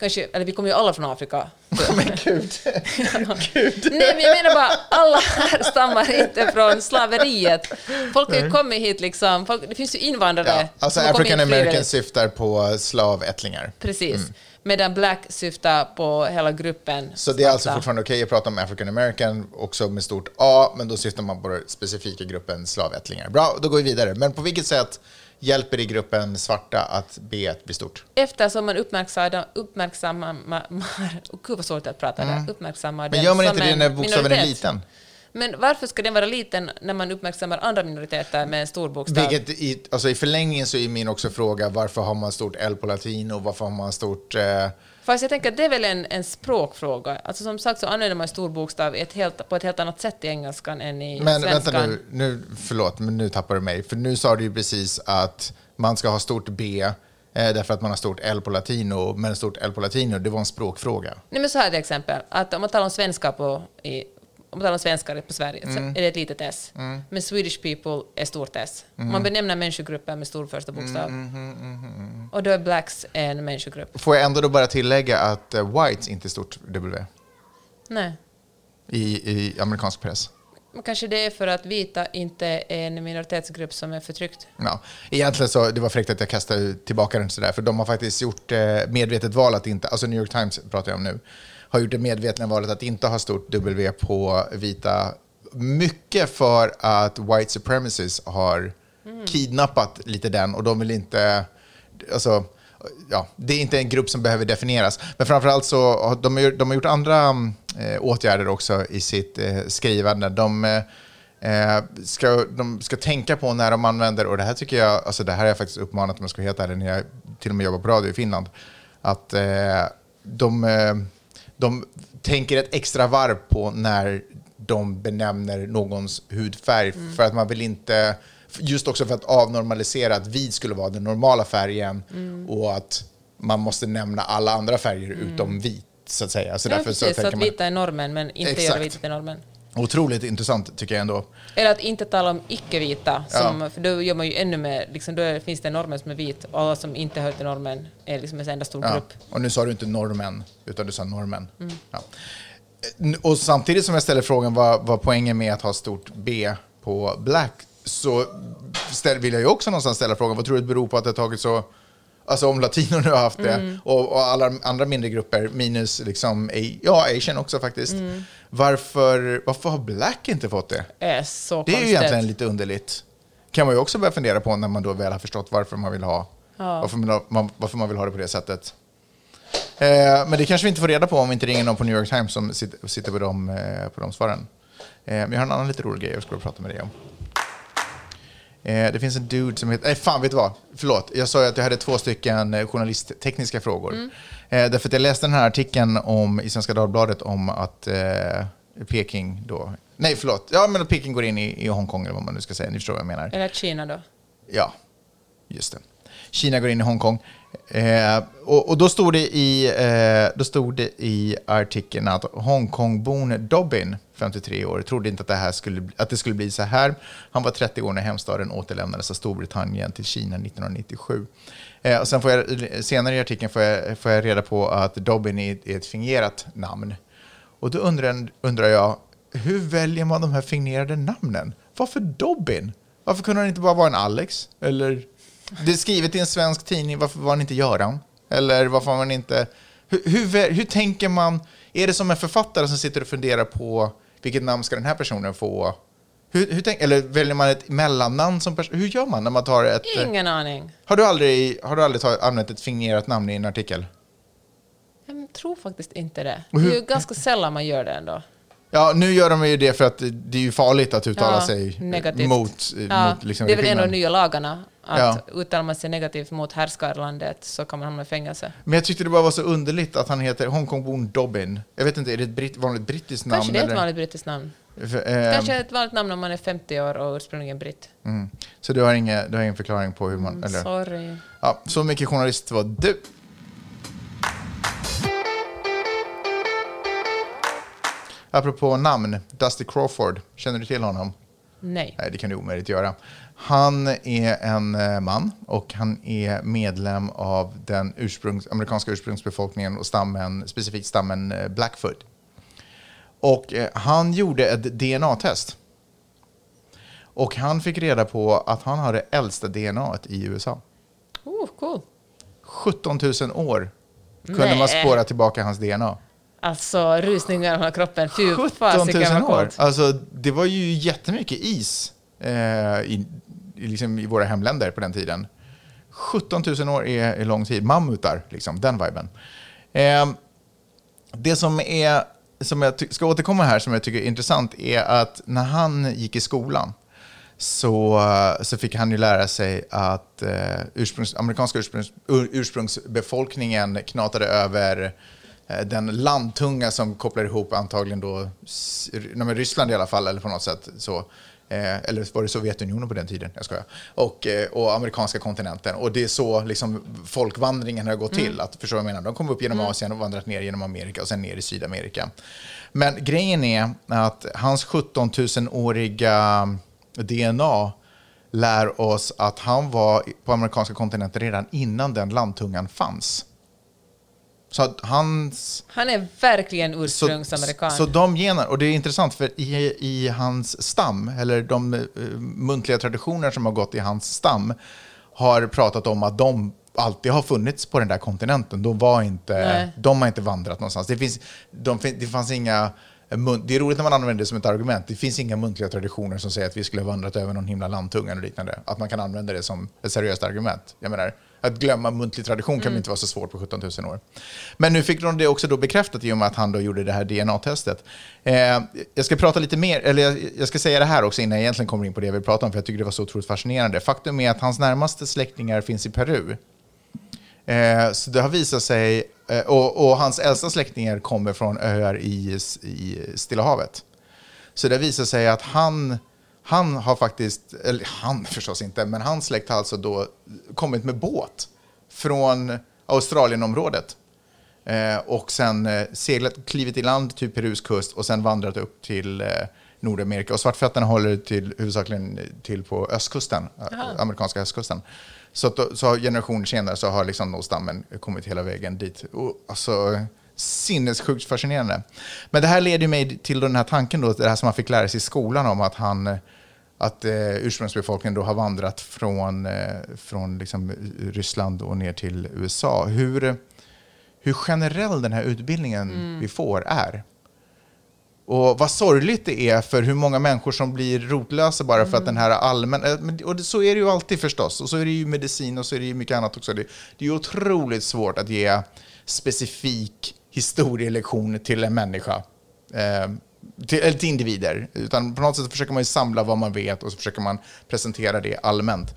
C: kanske, eller vi kommer ju alla från Afrika.
B: Men gud.
C: Nej, men jag menar bara, alla här stammar inte från slaveriet. Folk har ju kommit hit liksom, folk, det finns ju invandrare.
B: Ja, alltså African. American syftar på slavättlingar.
C: Precis.
B: Mm.
C: Medan black syftar på hela gruppen.
B: Så det är alltså fortfarande okej att prata om African American, också med stort A, men då syftar man på den specifika gruppen slavättlingar. Bra, då går vi vidare. Men på vilket sätt hjälper det gruppen svarta att B bli stort?
C: Eftersom man uppmärksammar, uppmärksammar, ma- mar, gud vad svårt att prata där, uppmärksammar
B: Mm. Men gör man inte det när bokstaven är liten?
C: Men varför ska den vara liten när man uppmärksammar andra minoriteter med en stor bokstav?
B: Vilket i, alltså i förlängningen så är min också fråga varför har man stort L på latin och varför har man stort... Eh,
C: Fast jag tänker att det är väl en, en språkfråga. Alltså som sagt så använder man stor bokstav ett helt, på ett helt annat sätt i engelskan än i
B: men
C: svenskan.
B: vänta nu, nu, förlåt, men nu tappar du mig. För nu sa du ju precis att man ska ha stort B eh, därför att man har stort L på latino, men stort L på latino, det var en språkfråga.
C: Nej men så här till exempel, att om man talar om svenska på, i, om man talar svenskar på Sverige så
B: Mm.
C: är det ett litet S. Men Swedish people är stort S.
B: Mm.
C: Man benämner människogrupper med stor första bokstav. Och då är blacks en människogrupp.
B: Får jag ändå då bara tillägga att eh, whites inte är stort W
C: Nej.
B: i, i amerikansk press?
C: Men kanske det är för att vita inte är en minoritetsgrupp som är förtryckt.
B: Ja, egentligen så, det var fräckt att jag kastade tillbaka den sådär, för de har faktiskt gjort eh, medvetet val att inte, alltså New York Times pratar jag om nu, har gjort det medvetna valet att inte ha stort W på vita, mycket för att white supremacists har kidnappat lite den och de vill inte, alltså, ja, det är inte en grupp som behöver definieras. Men framförallt så har de, har- de har gjort andra eh, åtgärder också i sitt eh, skrivande. De, eh, eh, ska, de ska tänka på när de använder, och det här tycker jag, alltså det här har jag faktiskt uppmanat om jag ska vara helt ärlig, när jag till och med jobbar på radio i Finland, att eh, de, eh, de tänker ett extra varv på när de benämner någons hudfärg, för att man vill inte, just också för att avnormalisera att vit skulle vara den normala färgen och att man måste nämna alla andra färger utom vit, så att säga. Så
C: Ja,
B: därför
C: precis,
B: så
C: så att
B: man,
C: vita är normen, men inte
B: Exakt.
C: göra vita till normen.
B: Otroligt intressant tycker jag ändå.
C: Eller att inte tala om icke-vita,
B: Ja.
C: för då gör man ju ännu mer, liksom, då finns det normen som är vit, och alla som inte hör till normen är liksom en enda stor
B: Ja.
C: grupp.
B: Och nu sa du inte normen, utan du sa normen. Ja. Eh, Och samtidigt som jag ställer frågan vad, vad poängen med att ha stort B på black, så vill jag ju också någonstans ställa frågan, vad tror du det beror på att det har tagit så, alltså om latino nu har haft det, och, och alla andra mindre grupper, minus liksom, ja, asian också faktiskt. Varför, varför har black inte fått det?
C: är så
B: Det är ju
C: konstigt.
B: egentligen lite underligt. Kan man ju också börja fundera på när man då väl har förstått varför man vill ha,
C: Ja.
B: varför, man, man, varför man vill ha det på det sättet. Eh, men det kanske vi inte får reda på om vi inte ringer någon på New York Times som sitter, sitter på, de, eh, på de svaren. Eh, men jag har en annan lite rolig grej jag skulle prata med dig om. Eh, det finns en dude som heter... Nej, fan, vet du vad? Förlåt. Jag sa ju att jag hade två stycken eh, journalisttekniska frågor. Eh, därför att jag läste den här artikeln om, i Svenska Dagbladet om att eh, Peking då... Nej, förlåt. Ja, men att Peking går in i, i Hongkong eller vad man nu ska säga. Ni förstår vad jag menar.
C: Eller Kina då.
B: Ja, just det. Kina går in i Hongkong. Eh, och, och då stod det i, eh, då stod det i artikeln att Hongkongbon Dobbin, 53 år, trodde inte att det, här skulle, att det skulle bli så här. Han var 30 år när hemstaden återlämnades av Storbritannien till Kina 1997. Eh, och sen får jag, senare i artikeln får jag, får jag reda på att Dobbin är, är ett fingerat namn. Och då undrar, undrar jag, hur väljer man de här fingerade namnen? Varför Dobbin? Varför kunde han inte bara vara en Alex? Eller, det är skrivet i en svensk tidning, varför var han inte Göran? Eller varför var man inte... Hur, hur, hur tänker man? Är det som en författare som sitter och funderar på vilket namn ska den här personen få? Hur, hur tänk, eller väljer man ett mellannamn som person? Hur gör man när man tar ett...
C: Ingen aning.
B: Har du aldrig, har du aldrig tagit, använt ett fingerat namn i en artikel?
C: Jag tror faktiskt inte det.
B: Och
C: Det
B: hur-
C: är ju ganska sällan man gör det ändå.
B: Ja, nu gör de ju det för att det är ju farligt att uttala
C: Ja,
B: sig
C: negativt.
B: mot,
C: Ja,
B: mot liksom
C: det är väl en av de nya lagarna. Att
B: Ja.
C: uttalar man sig negativt mot härskarlandet så kan man hamna i fängelse.
B: Men jag tyckte det bara var så underligt att han heter Hongkongbon Dobbin. Jag vet inte, är det ett britt, vanligt brittiskt namn?
C: Kanske det är ett
B: eller?
C: vanligt brittiskt namn.
B: För, eh,
C: Kanske ett vanligt namn om man är 50 år och ursprungligen britt.
B: mm. Så du har, inga, du har ingen förklaring på hur man... eller?
C: Sorry.
B: Ja, så mycket journalist var du. Apropå namn, Dusty Crawford. Känner du till honom?
C: Nej.
B: Nej, det kan du omöjligt göra. Han är en eh, man och han är medlem av den ursprungs, amerikanska ursprungsbefolkningen och stammen, specifikt stammen eh, Blackfoot. Och eh, han gjorde ett DNA-test. Och han fick reda på att han hade äldsta DNA i USA.
C: Oh, cool.
B: 17 000 år kunde man
C: Nej.
B: spåra tillbaka hans DNA.
C: Alltså rysningar i hela kroppen. Fy
B: 17
C: fasiken
B: 000
C: vad
B: år. Alltså, det var ju jättemycket is eh, i, liksom i våra hemländer på den tiden. 17 000 år är, är lång tid. Mammutar, liksom, den viben. Eh, det som, är, som jag ska återkomma här, som jag tycker är intressant, är att när han gick i skolan så, så fick han ju lära sig att eh, ursprungs, amerikanska ursprungs, ur, ursprungsbefolkningen knatade över den landtunga som kopplar ihop antagligen då nej, Ryssland i alla fall, eller på något sätt så. Eh, eller var det Sovjetunionen på den tiden? Jag skojar. Och, eh, och amerikanska kontinenten. Och det är så liksom, folkvandringen har gått till. Att, förstår jag menar? De kom upp genom Asien och vandrat ner genom Amerika och sen ner i Sydamerika. Men grejen är att hans 17 000-åriga DNA lär oss att han var på amerikanska kontinenten redan innan den landtungan fanns. Så att hans...
C: Han är verkligen
B: Så,
C: ursprungsamerikan.
B: så de generna, och det är intressant för i, i hans stam, eller de eh, muntliga traditioner som har gått i hans stam, har pratat om att de alltid har funnits på den där kontinenten. De, var inte,
C: Nej.
B: de har inte vandrat någonstans. Det, finns, de, det fanns inga... Det är roligt när man använder det som ett argument. Det finns inga muntliga traditioner som säger att vi skulle ha vandrat över någon himla landtunga och liknande. Att man kan använda det som ett seriöst argument. Jag menar, att glömma muntlig tradition kan inte vara så svårt på 17 000 år. Men nu fick de det också då bekräftat i och med att han då gjorde det här DNA-testet. Eh, jag ska prata lite mer, eller jag, jag ska säga det här också innan jag egentligen kommer in på det jag vill prata om, för jag tycker det var så otroligt fascinerande. Faktum är att hans närmaste släktingar finns i Peru. Eh, så det har visat sig, eh, och, och hans äldsta släktingar kommer från öar i, i Stilla havet. Så det visar sig att han, han har faktiskt, eller han förstås inte, men hans släkt har alltså då kommit med båt från Australienområdet. Eh, och sen eh, seglat, klivit i land till Perus kust och sen vandrat upp till eh, Nordamerika. Och svartfötterna håller till, huvudsakligen till på östkusten, eh, amerikanska östkusten. Så, att, så generationer senare så har liksom stammen kommit hela vägen dit. Och, alltså, sinnessjukt fascinerande. Men det här leder mig till den här tanken då, det här som man fick lära sig i skolan om att han eh, att eh, ursprungsbefolkningen då har vandrat från, eh, från liksom, Ryssland och ner till USA. Hur, hur generell den här utbildningen vi får är. Och vad sorgligt det är för hur många människor som blir rotlösa bara för att den här allmän... eh, Och så är det ju alltid förstås. Och så är det ju medicin och så är det ju mycket annat också. Det, det är otroligt svårt att ge specifik historielektion till en människa. Eh, till, eller till individer. Utan på något sätt försöker man ju samla vad man vet och så försöker man presentera det allmänt.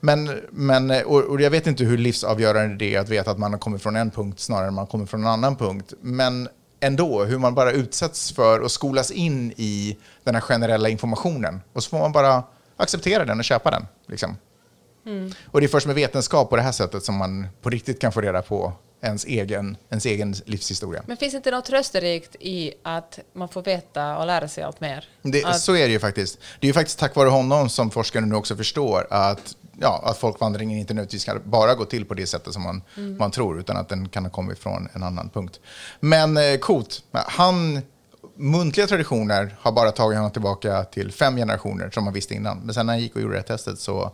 B: Men, men och, jag vet inte hur livsavgörande det är att veta att man har kommit från en punkt snarare än man kommer från en annan punkt. Men ändå, hur man bara utsätts för och skolas in i den här generella informationen. Och så får man bara acceptera den och köpa den. Liksom. Och det är först med vetenskap på det här sättet som man på riktigt kan få reda på ens egen, ens egen livshistoria.
C: Men finns inte något trösterikt i att man får veta och lära sig allt mer?
B: Det,
C: att,
B: Så är det ju faktiskt. Det är ju faktiskt tack vare honom som forskare nu också förstår att, ja, att folkvandringen inte nödvändigtvis ska bara gå till på det sättet som man, man tror, utan att den kan ha kommit från en annan punkt. Men eh, coolt. Han, muntliga traditioner har bara tagit honom tillbaka till fem generationer som man visste innan. Men sen när han gick och gjorde det här testet så,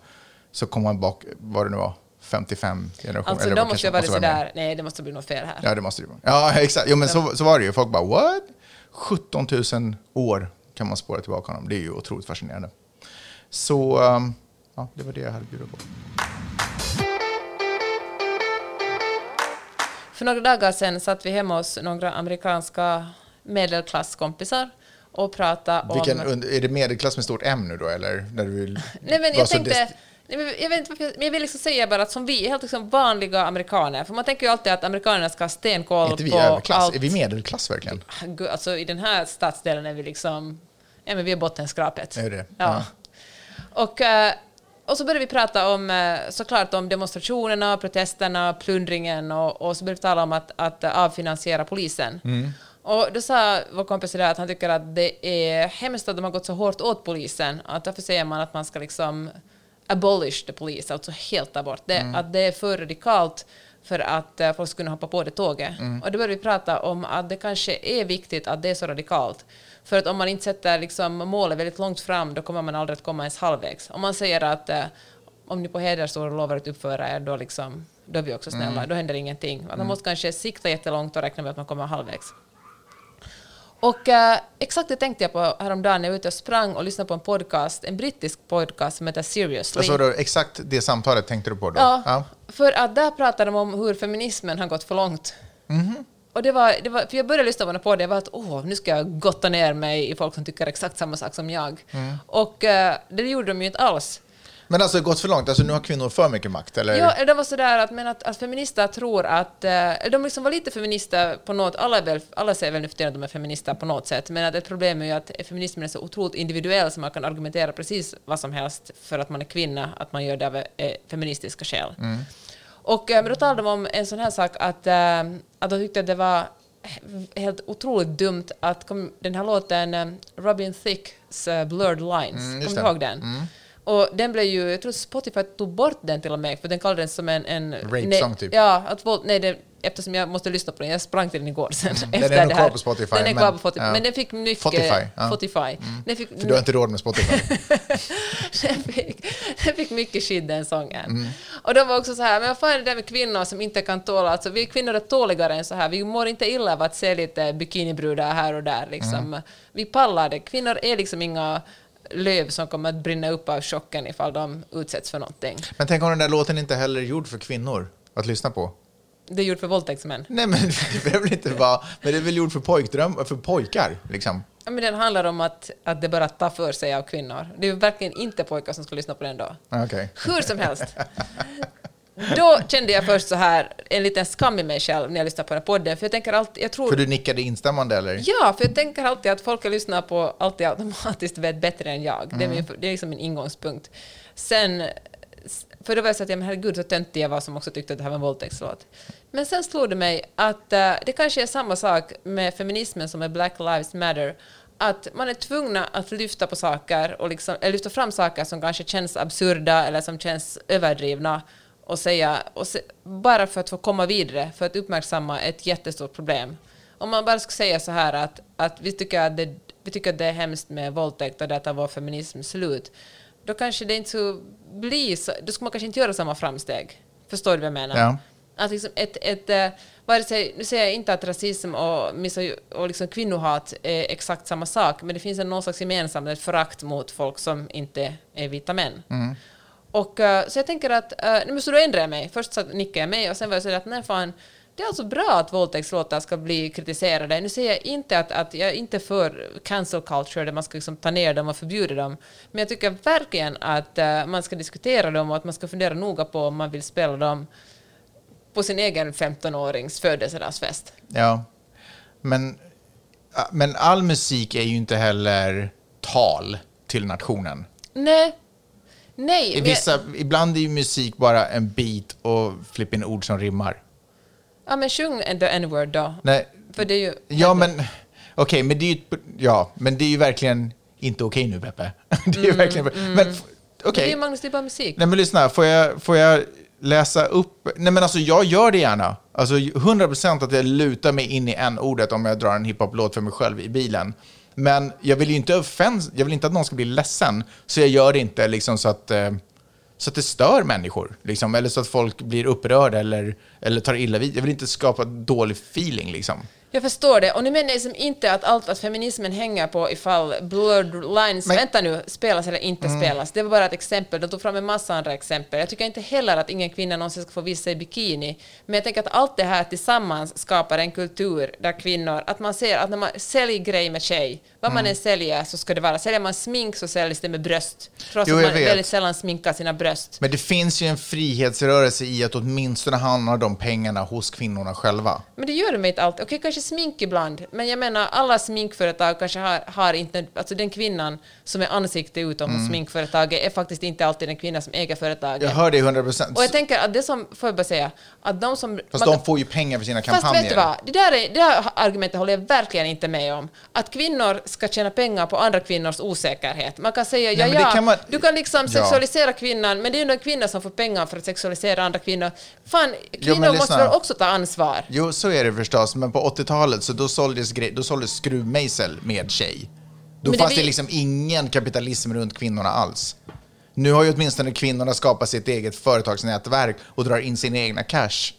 B: så kom han bak, vad det nu var, 55 generationer.
C: alltså de måste ju
B: mer.
C: sådär, nej det måste bli något fel här.
B: Ja, det måste det. Ja, exakt. Jo, men så, så var det ju. Folk bara, what? 17 000 år kan man spåra tillbaka honom. Det är ju otroligt fascinerande. Så, um, ja, det var det jag hade bjuda på.
C: För några dagar sedan satt vi hemma hos några amerikanska medelklasskompisar och pratade om...
B: Vilken, är det medelklass med stort M nu då, eller? När du vill
C: Nej, men jag tänkte... jag, vet inte varför, jag- men jag vill liksom säga bara att som vi är helt liksom vanliga amerikaner, för man tänker ju alltid att amerikanerna ska ha stenkoll
B: inte vi
C: på
B: överklass?
C: allt.
B: Är vi medelklass verkligen?
C: Gud, Alltså i den här stadsdelen är vi liksom... Ja, men vi är bottenskrapet.
B: Är det?
C: Ja. Och, eh, och så började vi prata om eh, såklart om demonstrationerna, protesterna, plundringen och, och så började vi tala om att, att avfinansiera polisen. Och då sa vår kompis där att han tycker att det är hemskt att de har gått så hårt åt polisen. Att därför säger man att man ska liksom abolish the police, alltså helt ta bort det. Att det är för radikalt för att eh, folk ska kunna hoppa på det tåget. Och då började vi prata om att det kanske är viktigt att det är så radikalt. För att om man inte sätter liksom målet väldigt långt fram, då kommer man aldrig att komma ens halvvägs. Om man säger att eh, om ni på hedersord lovar att uppföra er, då, liksom, då är vi också snälla. Då händer ingenting. Man måste kanske sikta jättelångt och räkna med att man kommer halvvägs. Och eh, exakt det tänkte jag på häromdagen när jag var ute och sprang och lyssnade på en podcast, en brittisk podcast som heter Seriously.
B: Alltså, då, exakt det samtalet tänkte du på då?
C: Ja, för att där pratar de om hur feminismen har gått för långt.
B: Mhm.
C: Och det var, det var, för jag började lyssna på det och var att åh, nu ska jag gotta ner mig i folk som tycker exakt samma sak som jag.
B: Mm.
C: Och eh, det gjorde de ju inte alls.
B: Men alltså gått för långt? Alltså nu har kvinnor för mycket makt? Eller?
C: Ja, det var sådär att, men att, att feminister tror att... Eh, de liksom var lite feminister på något... Alla, väl, alla säger väl nu för tiden att de är feminister på något sätt, men att ett problem är ju att feminismen är så otroligt individuell så man kan argumentera precis vad som helst för att man är kvinna, att man gör det av eh, feministiska skäl. Och eh, men då talade de om en sån här sak att, att de tyckte att det var he- helt otroligt dumt att kom, den här låten Robin Thicks Blurred Lines,
B: Mm,
C: kommer du ihåg den? Och den blev ju, jag tror Spotify tog bort den till och med, för den kallade den som en... en
B: Rape
C: nej,
B: song typ.
C: Ja, att nej, det, eftersom jag måste lyssna på den, jag sprang till den igår sen.
B: Mm. Den
C: efter
B: är nog kvar på Spotify,
C: Den är
B: men-
C: kvar på Spotify,
B: ja.
C: men den fick mycket...
B: Spotify, ja. Mm.
C: Spotify. Den fick,
B: För du har inte råd med Spotify?
C: den, fick, den fick mycket skit den sången.
B: Mm.
C: Och de var också så här, men vad fan är det där med kvinnor som inte kan tåla, alltså vi kvinnor är tåligare än så här, vi mår inte illa av att se lite bikinibrudar här och där liksom.
B: Mm.
C: Vi pallar det, kvinnor är liksom inga löv som kommer att brinna upp av chocken ifall de utsätts för någonting.
B: Men tänk om den där låten inte heller är gjord för kvinnor att lyssna på?
C: Det är gjort för våldtäktsmän.
B: Nej, men det behöver inte vara... Men det är väl gjort för pojkdröm, för pojkar, liksom?
C: Ja, men den handlar om att, att det bara tar för sig av kvinnor. Det är verkligen inte pojkar som ska lyssna på den då.
B: Okej.
C: Hur som helst. Då kände jag först så här, en liten skam i mig själv när jag lyssnade på den här podden, för jag tänker alltid, jag tror...
B: För du nickade instämmande, eller?
C: Ja, för jag tänker alltid att folk jag lyssnar på alltid automatiskt vet bättre än jag. Det, är min, det är liksom min ingångspunkt. Sen, för då var jag så att, ja, men herregud så töntig jag var som också tyckte att det här var en våldtäktslåt. Men sen slog det mig att eh, det kanske är samma sak med feminismen som med Black Lives Matter. Att man är tvungna att lyfta på saker och liksom, eller lyfta fram saker som kanske känns absurda eller som känns överdrivna och säga, och se, bara för att få komma vidare, för att uppmärksamma ett jättestort problem. Om man bara skulle säga så här att, att vi, tycker att det, vi tycker att det är hemskt med våldtäkt och där tar vår feminism slut, då kanske det inte så blir så, då ska man kanske inte göra samma framsteg. Förstår du vad jag menar?
B: Ja.
C: Att liksom ett, ett, eh, vare sig, nu säger jag inte att rasism och, och liksom kvinnohat är exakt samma sak, men det finns en någon slags gemensamt ett förakt mot folk som inte är vita män. Och, eh, så jag tänker att, uh, nu måste du ändra mig. Först så nickade jag mig och sen var jag så att nej fan, det är alltså bra att våldtäktslåtar ska bli kritiserade. Nu säger jag inte att, att jag är inte för cancel culture där man ska liksom ta ner dem och förbjuda dem. Men jag tycker verkligen att eh, man ska diskutera dem och att man ska fundera noga på om man vill spela dem på sin egen 15-årings födelsedagsfest.
B: Ja. Men, ja, men all musik är ju inte heller tal till nationen.
C: Nej, Nej,
B: I
C: men-
B: vissa, Ibland är ju musik bara en beat och flippa in ord som rimmar.
C: Ja, men sjung the n-word då.
B: Nej,
C: För det är ju...
B: ja men okej, men det är ju, ja, men det är ju verkligen inte okej nu Peppe. det är ju verkligen, men f- okej.
C: Mm, Det är Magnus, det är bara musik.
B: Nej men lyssna, får jag, får jag läsa upp? Nej men alltså jag gör det gärna. Alltså 100% att jag lutar mig in i en ordet om jag drar en hiphop-låt för mig själv i bilen. Men jag vill ju inte offens, jag vill inte att någon ska bli ledsen. Så jag gör det inte liksom så att, eh, så att det stör människor. Liksom, eller så att folk blir upprörda eller, eller tar illa vid. Jag vill inte skapa dålig feeling liksom.
C: Jag förstår det. Och nu menar jag liksom inte att allt att feminismen hänger på ifall blurred lines,
B: Men-
C: vänta nu, spelas eller inte spelas. Det var bara ett exempel. De tog fram en massa andra exempel. Jag tycker inte heller att ingen kvinna någonsin ska få visa sig i bikini. Men jag tänker att allt det här tillsammans skapar en kultur där kvinnor, att man ser att när man säljer grej med tjej, vad man än säljer så ska det vara, säljer man smink så säljs det med bröst. Trots
B: Jo,
C: att man
B: vet.
C: väldigt sällan sminkar sina bröst.
B: Men det finns ju en frihetsrörelse i att åtminstone hamna de pengarna hos kvinnorna själva.
C: Men det gör de inte alltid. Okej, kanske smink ibland, men jag menar alla sminkföretag kanske har, har inte, alltså den kvinnan som är ansikte utom hos sminkföretaget är faktiskt inte alltid den kvinna som äger företaget.
B: Jag hör det 100%.
C: Och jag tänker att det som, får jag bara säga, att de som...
B: Fast
C: man-
B: de får ju pengar för sina
C: Fast
B: kampanjer.
C: vet du vad, det där, är, det där argumentet håller jag verkligen inte med om. Att kvinnor ska tjäna pengar på andra kvinnors osäkerhet. Man kan säga, ja
B: det
C: ja,
B: kan man-
C: du kan liksom
B: Ja.
C: sexualisera kvinnan, men det är ju en kvinna som får pengar för att sexualisera andra kvinnor. Fan, kvinnor
B: men
C: måste väl också ta ansvar?
B: Jo, så är det förstås, men på 80-talet så då såldes, då såldes skruvmejsel med tjej. Då
C: Men det
B: fanns det
C: vi-
B: liksom ingen kapitalism runt kvinnorna alls. Nu har ju åtminstone kvinnorna skapat sitt eget företagsnätverk och drar in sin egna cash.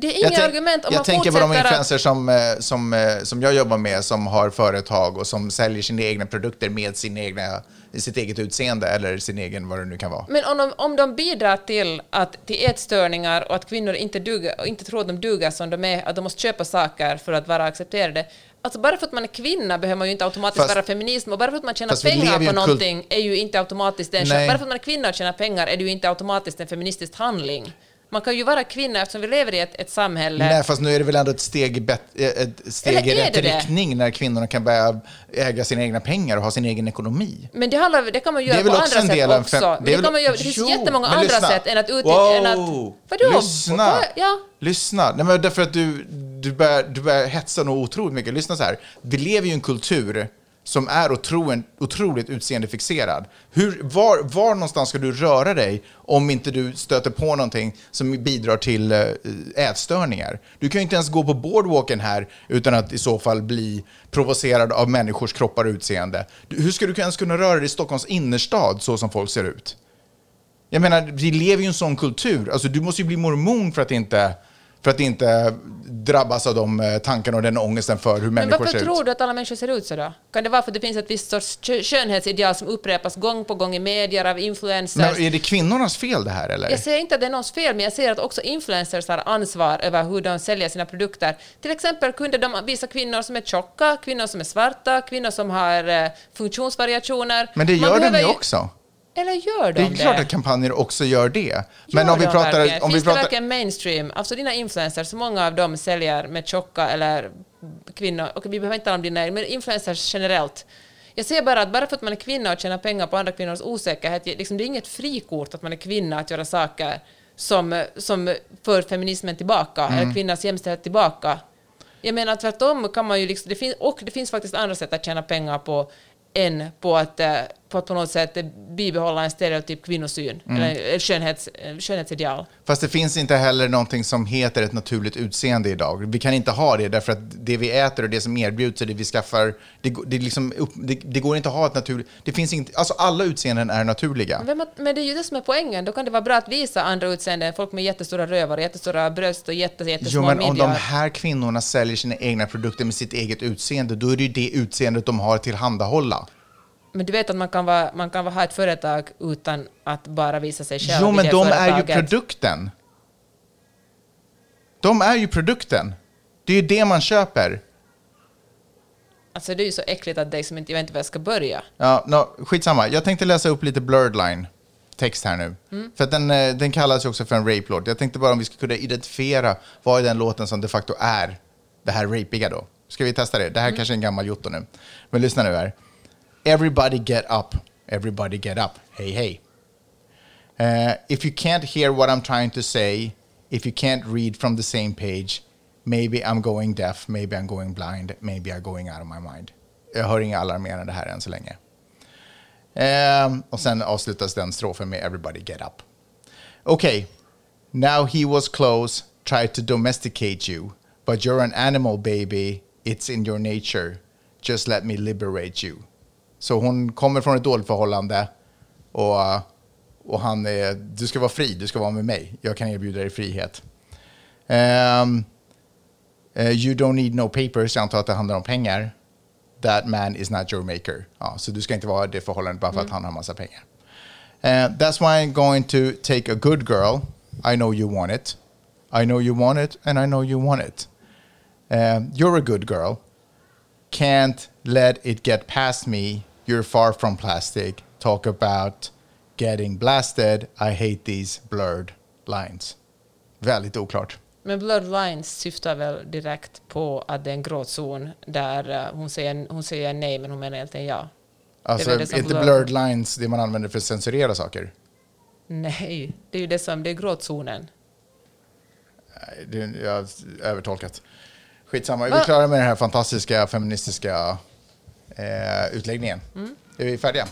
C: Det är inga
B: tänk-
C: argument om
B: jag
C: man
B: tänker på de
C: fortsätter att...
B: influencers som, eh, som, eh, som jag jobbar med som har företag och som säljer sina egna produkter med sin egna, sitt eget utseende eller sin egen, vad det nu kan vara.
C: Men om de, om de bidrar till, att, till ätstörningar och att kvinnor inte, duger, och inte tror att de duger som de är, att de måste köpa saker för att vara accepterade. Alltså bara för att man är kvinna behöver man ju inte automatiskt
B: Fast-
C: vara feminism och bara för att man tjänar pengar på någonting är ju inte automatiskt en
B: Nej.
C: Bara för att man är kvinna och tjänar pengar är det ju inte automatiskt en feministisk handling. Man kan ju vara kvinna eftersom vi lever i ett, ett samhälle
B: Nej, fast nu är det väl ändå ett steg, bet- ett steg i rätt
C: det det?
B: riktning när kvinnorna kan börja äga sina egna pengar och ha sin egen ekonomi.
C: Men det, handlar, det kan man göra
B: Det är väl
C: på
B: också
C: andra
B: en del
C: sätt också.
B: fem- det
C: det,
B: är väl-
C: kan man göra, det finns
B: Jo,
C: jättemånga andra
B: lyssna.
C: sätt än att utnyttja...
B: Wow!
C: Än att, vadå?
B: Lyssna!
C: Ja.
B: Lyssna! Nej, men därför att du, du, börjar, du börjar hetsa nog otroligt mycket. Lyssna så här. Vi lever ju i en kultur som är otroligt, otroligt utseendefixerad. Hur, var, var någonstans ska du röra dig om inte du stöter på någonting som bidrar till eh, ätstörningar? Du kan ju inte ens gå på boardwalken här utan att i så fall bli provocerad av människors kroppar och utseende. Hur ska du ens kunna röra dig i Stockholms innerstad så som folk ser ut? Jag menar, vi lever ju i en sån kultur. Alltså, du måste ju bli mormon för att inte, för att inte drabbas av de eh, tankarna och den ångesten för hur
C: Men
B: människor
C: varför
B: ser
C: tror
B: ut.
C: du att alla människor ser ut så då? Kan det vara för att det finns ett visst sorts kö- skönhetsideal som upprepas gång på gång i medier av influencers?
B: Men är det kvinnornas fel det här eller?
C: Jag säger inte att det är någons fel, men jag säger att också influencers har ansvar över hur de säljer sina produkter. Till exempel kunde de visa kvinnor som är tjocka, kvinnor som är svarta, kvinnor som har eh, funktionsvariationer.
B: Men det gör de ju också.
C: Eller gör de
B: Det
C: det?
B: är klart att kampanjer också gör det. Men
C: Gör
B: om vi
C: de
B: pratar...
C: verkligen?
B: Om vi
C: Finns
B: pratar
C: det verkligen mainstream? Alltså dina influencers, många av dem säljer med tjocka eller kvinnor, och vi behöver inte tala om dina men influencers generellt. Jag säger bara att bara för att man är kvinna och tjänar pengar på andra kvinnors osäkerhet, liksom, det är inget frikort att man är kvinna att göra saker som, som för feminismen tillbaka,
B: Mm.
C: eller kvinnans jämställdhet tillbaka. Jag menar tvärtom kan man ju liksom, det finns, och det finns faktiskt andra sätt att tjäna pengar på än på att, på att på något sätt eh, bibehålla en stereotyp kvinnosyn,
B: Mm.
C: eller skönhets, skönhetsideal.
B: Fast det finns inte heller någonting som heter ett naturligt utseende idag. Vi kan inte ha det därför att det vi äter och det som erbjuds och det vi skaffar, det, går- det, liksom det, det går inte att ha ett naturligt... Det finns inte, alltså alla utseenden är naturliga.
C: Men, men det är ju det som är poängen. Då kan det vara bra att visa andra utseenden, folk med jättestora rövar, jättestora bröst och jätte, jättesmå
B: Jo, men om
C: midjar.
B: de här kvinnorna säljer sina egna produkter med sitt eget utseende, då är det ju det utseendet de har att tillhandahålla.
C: Men du vet att man kan, vara, man kan vara- ha ett företag utan att bara visa sig själv
B: Jo, men de är ju
C: företaget.
B: produkten. De är ju produkten. Det är ju det man köper.
C: Alltså det är ju så äckligt att det liksom inte, jag vet inte var jag ska börja.
B: Ja, no, skitsamma. Jag tänkte läsa upp lite blurred line text här nu.
C: Mm.
B: För att den, eh, den kallas ju också för en rape-låt. Jag tänkte bara om vi skulle kunna identifiera vad är den låten som de facto är det här rapiga då. Ska vi testa det? Det här
C: Mm.
B: kanske är en gammal jotto nu. Men lyssna nu här. Everybody get up. Everybody get up. Hey, hey. Uh, if you can't hear what I'm trying to say, if you can't read from the same page, maybe I'm going deaf, maybe I'm going blind, maybe I'm going out of my mind. Jag hör inga alarmerande här än så länge. Um, och sen avslutas den strofen med Everybody get up. Okay, now he was close, tried to domesticate you, but you're an animal baby, it's in your nature, just let me liberate you. Så hon kommer från ett dåligt förhållande och, och han är, du ska vara fri, du ska vara med mig, jag kan erbjuda dig frihet. Ehm, eh, you don't need no papers, jag antar att det handlar om pengar. That man is not your maker. Ja, så du ska inte vara i det förhållandet bara för att han har massa pengar. Uh, that's why I'm going to take a good girl. I know you want it. I know you want it, and I know you want it. Um, you're a good girl. Can't let it get past me. You're far from plastic. Talk about getting blasted. I hate these blurred lines. Väldigt oklart.
C: Men blurred lines syftar väl direkt på att det är en gråzon där eh, hon säger, hon säger nej men hon menar egentligen ja.
B: Alltså,
C: det som
B: inte
C: blurred.
B: blurred lines det man använder för att censurera saker?
C: Nej, det är ju det som, det är gråzonen.
B: Det, jag har övertolkat. Skitsamma, vi är klara med den här fantastiska feministiska eh, utläggningen. Är vi färdiga?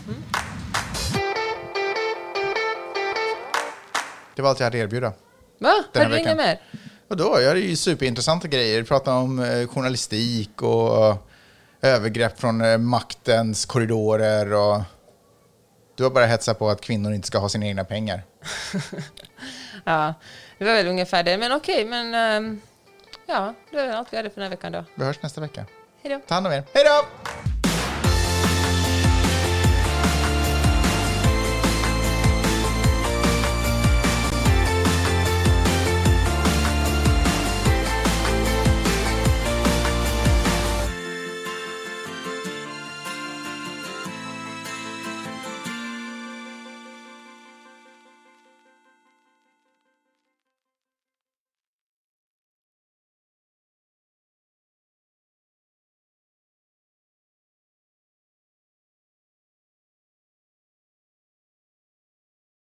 B: Det var allt jag hade att erbjuda.
C: Va? Har du inget mer?
B: Vadå? Jag hade ju superintressanta grejer. Prata om eh, journalistik och övergrepp från eh, maktens korridorer. Och... Du har bara hetsat på att kvinnor inte ska ha sina egna pengar.
C: Ja, det var väl ungefär det. Men okej, men ehm, ja, det är allt vi hade för den här veckan då.
B: Vi hörs nästa vecka.
C: Hej då.
B: Ta hand om er. Hej då!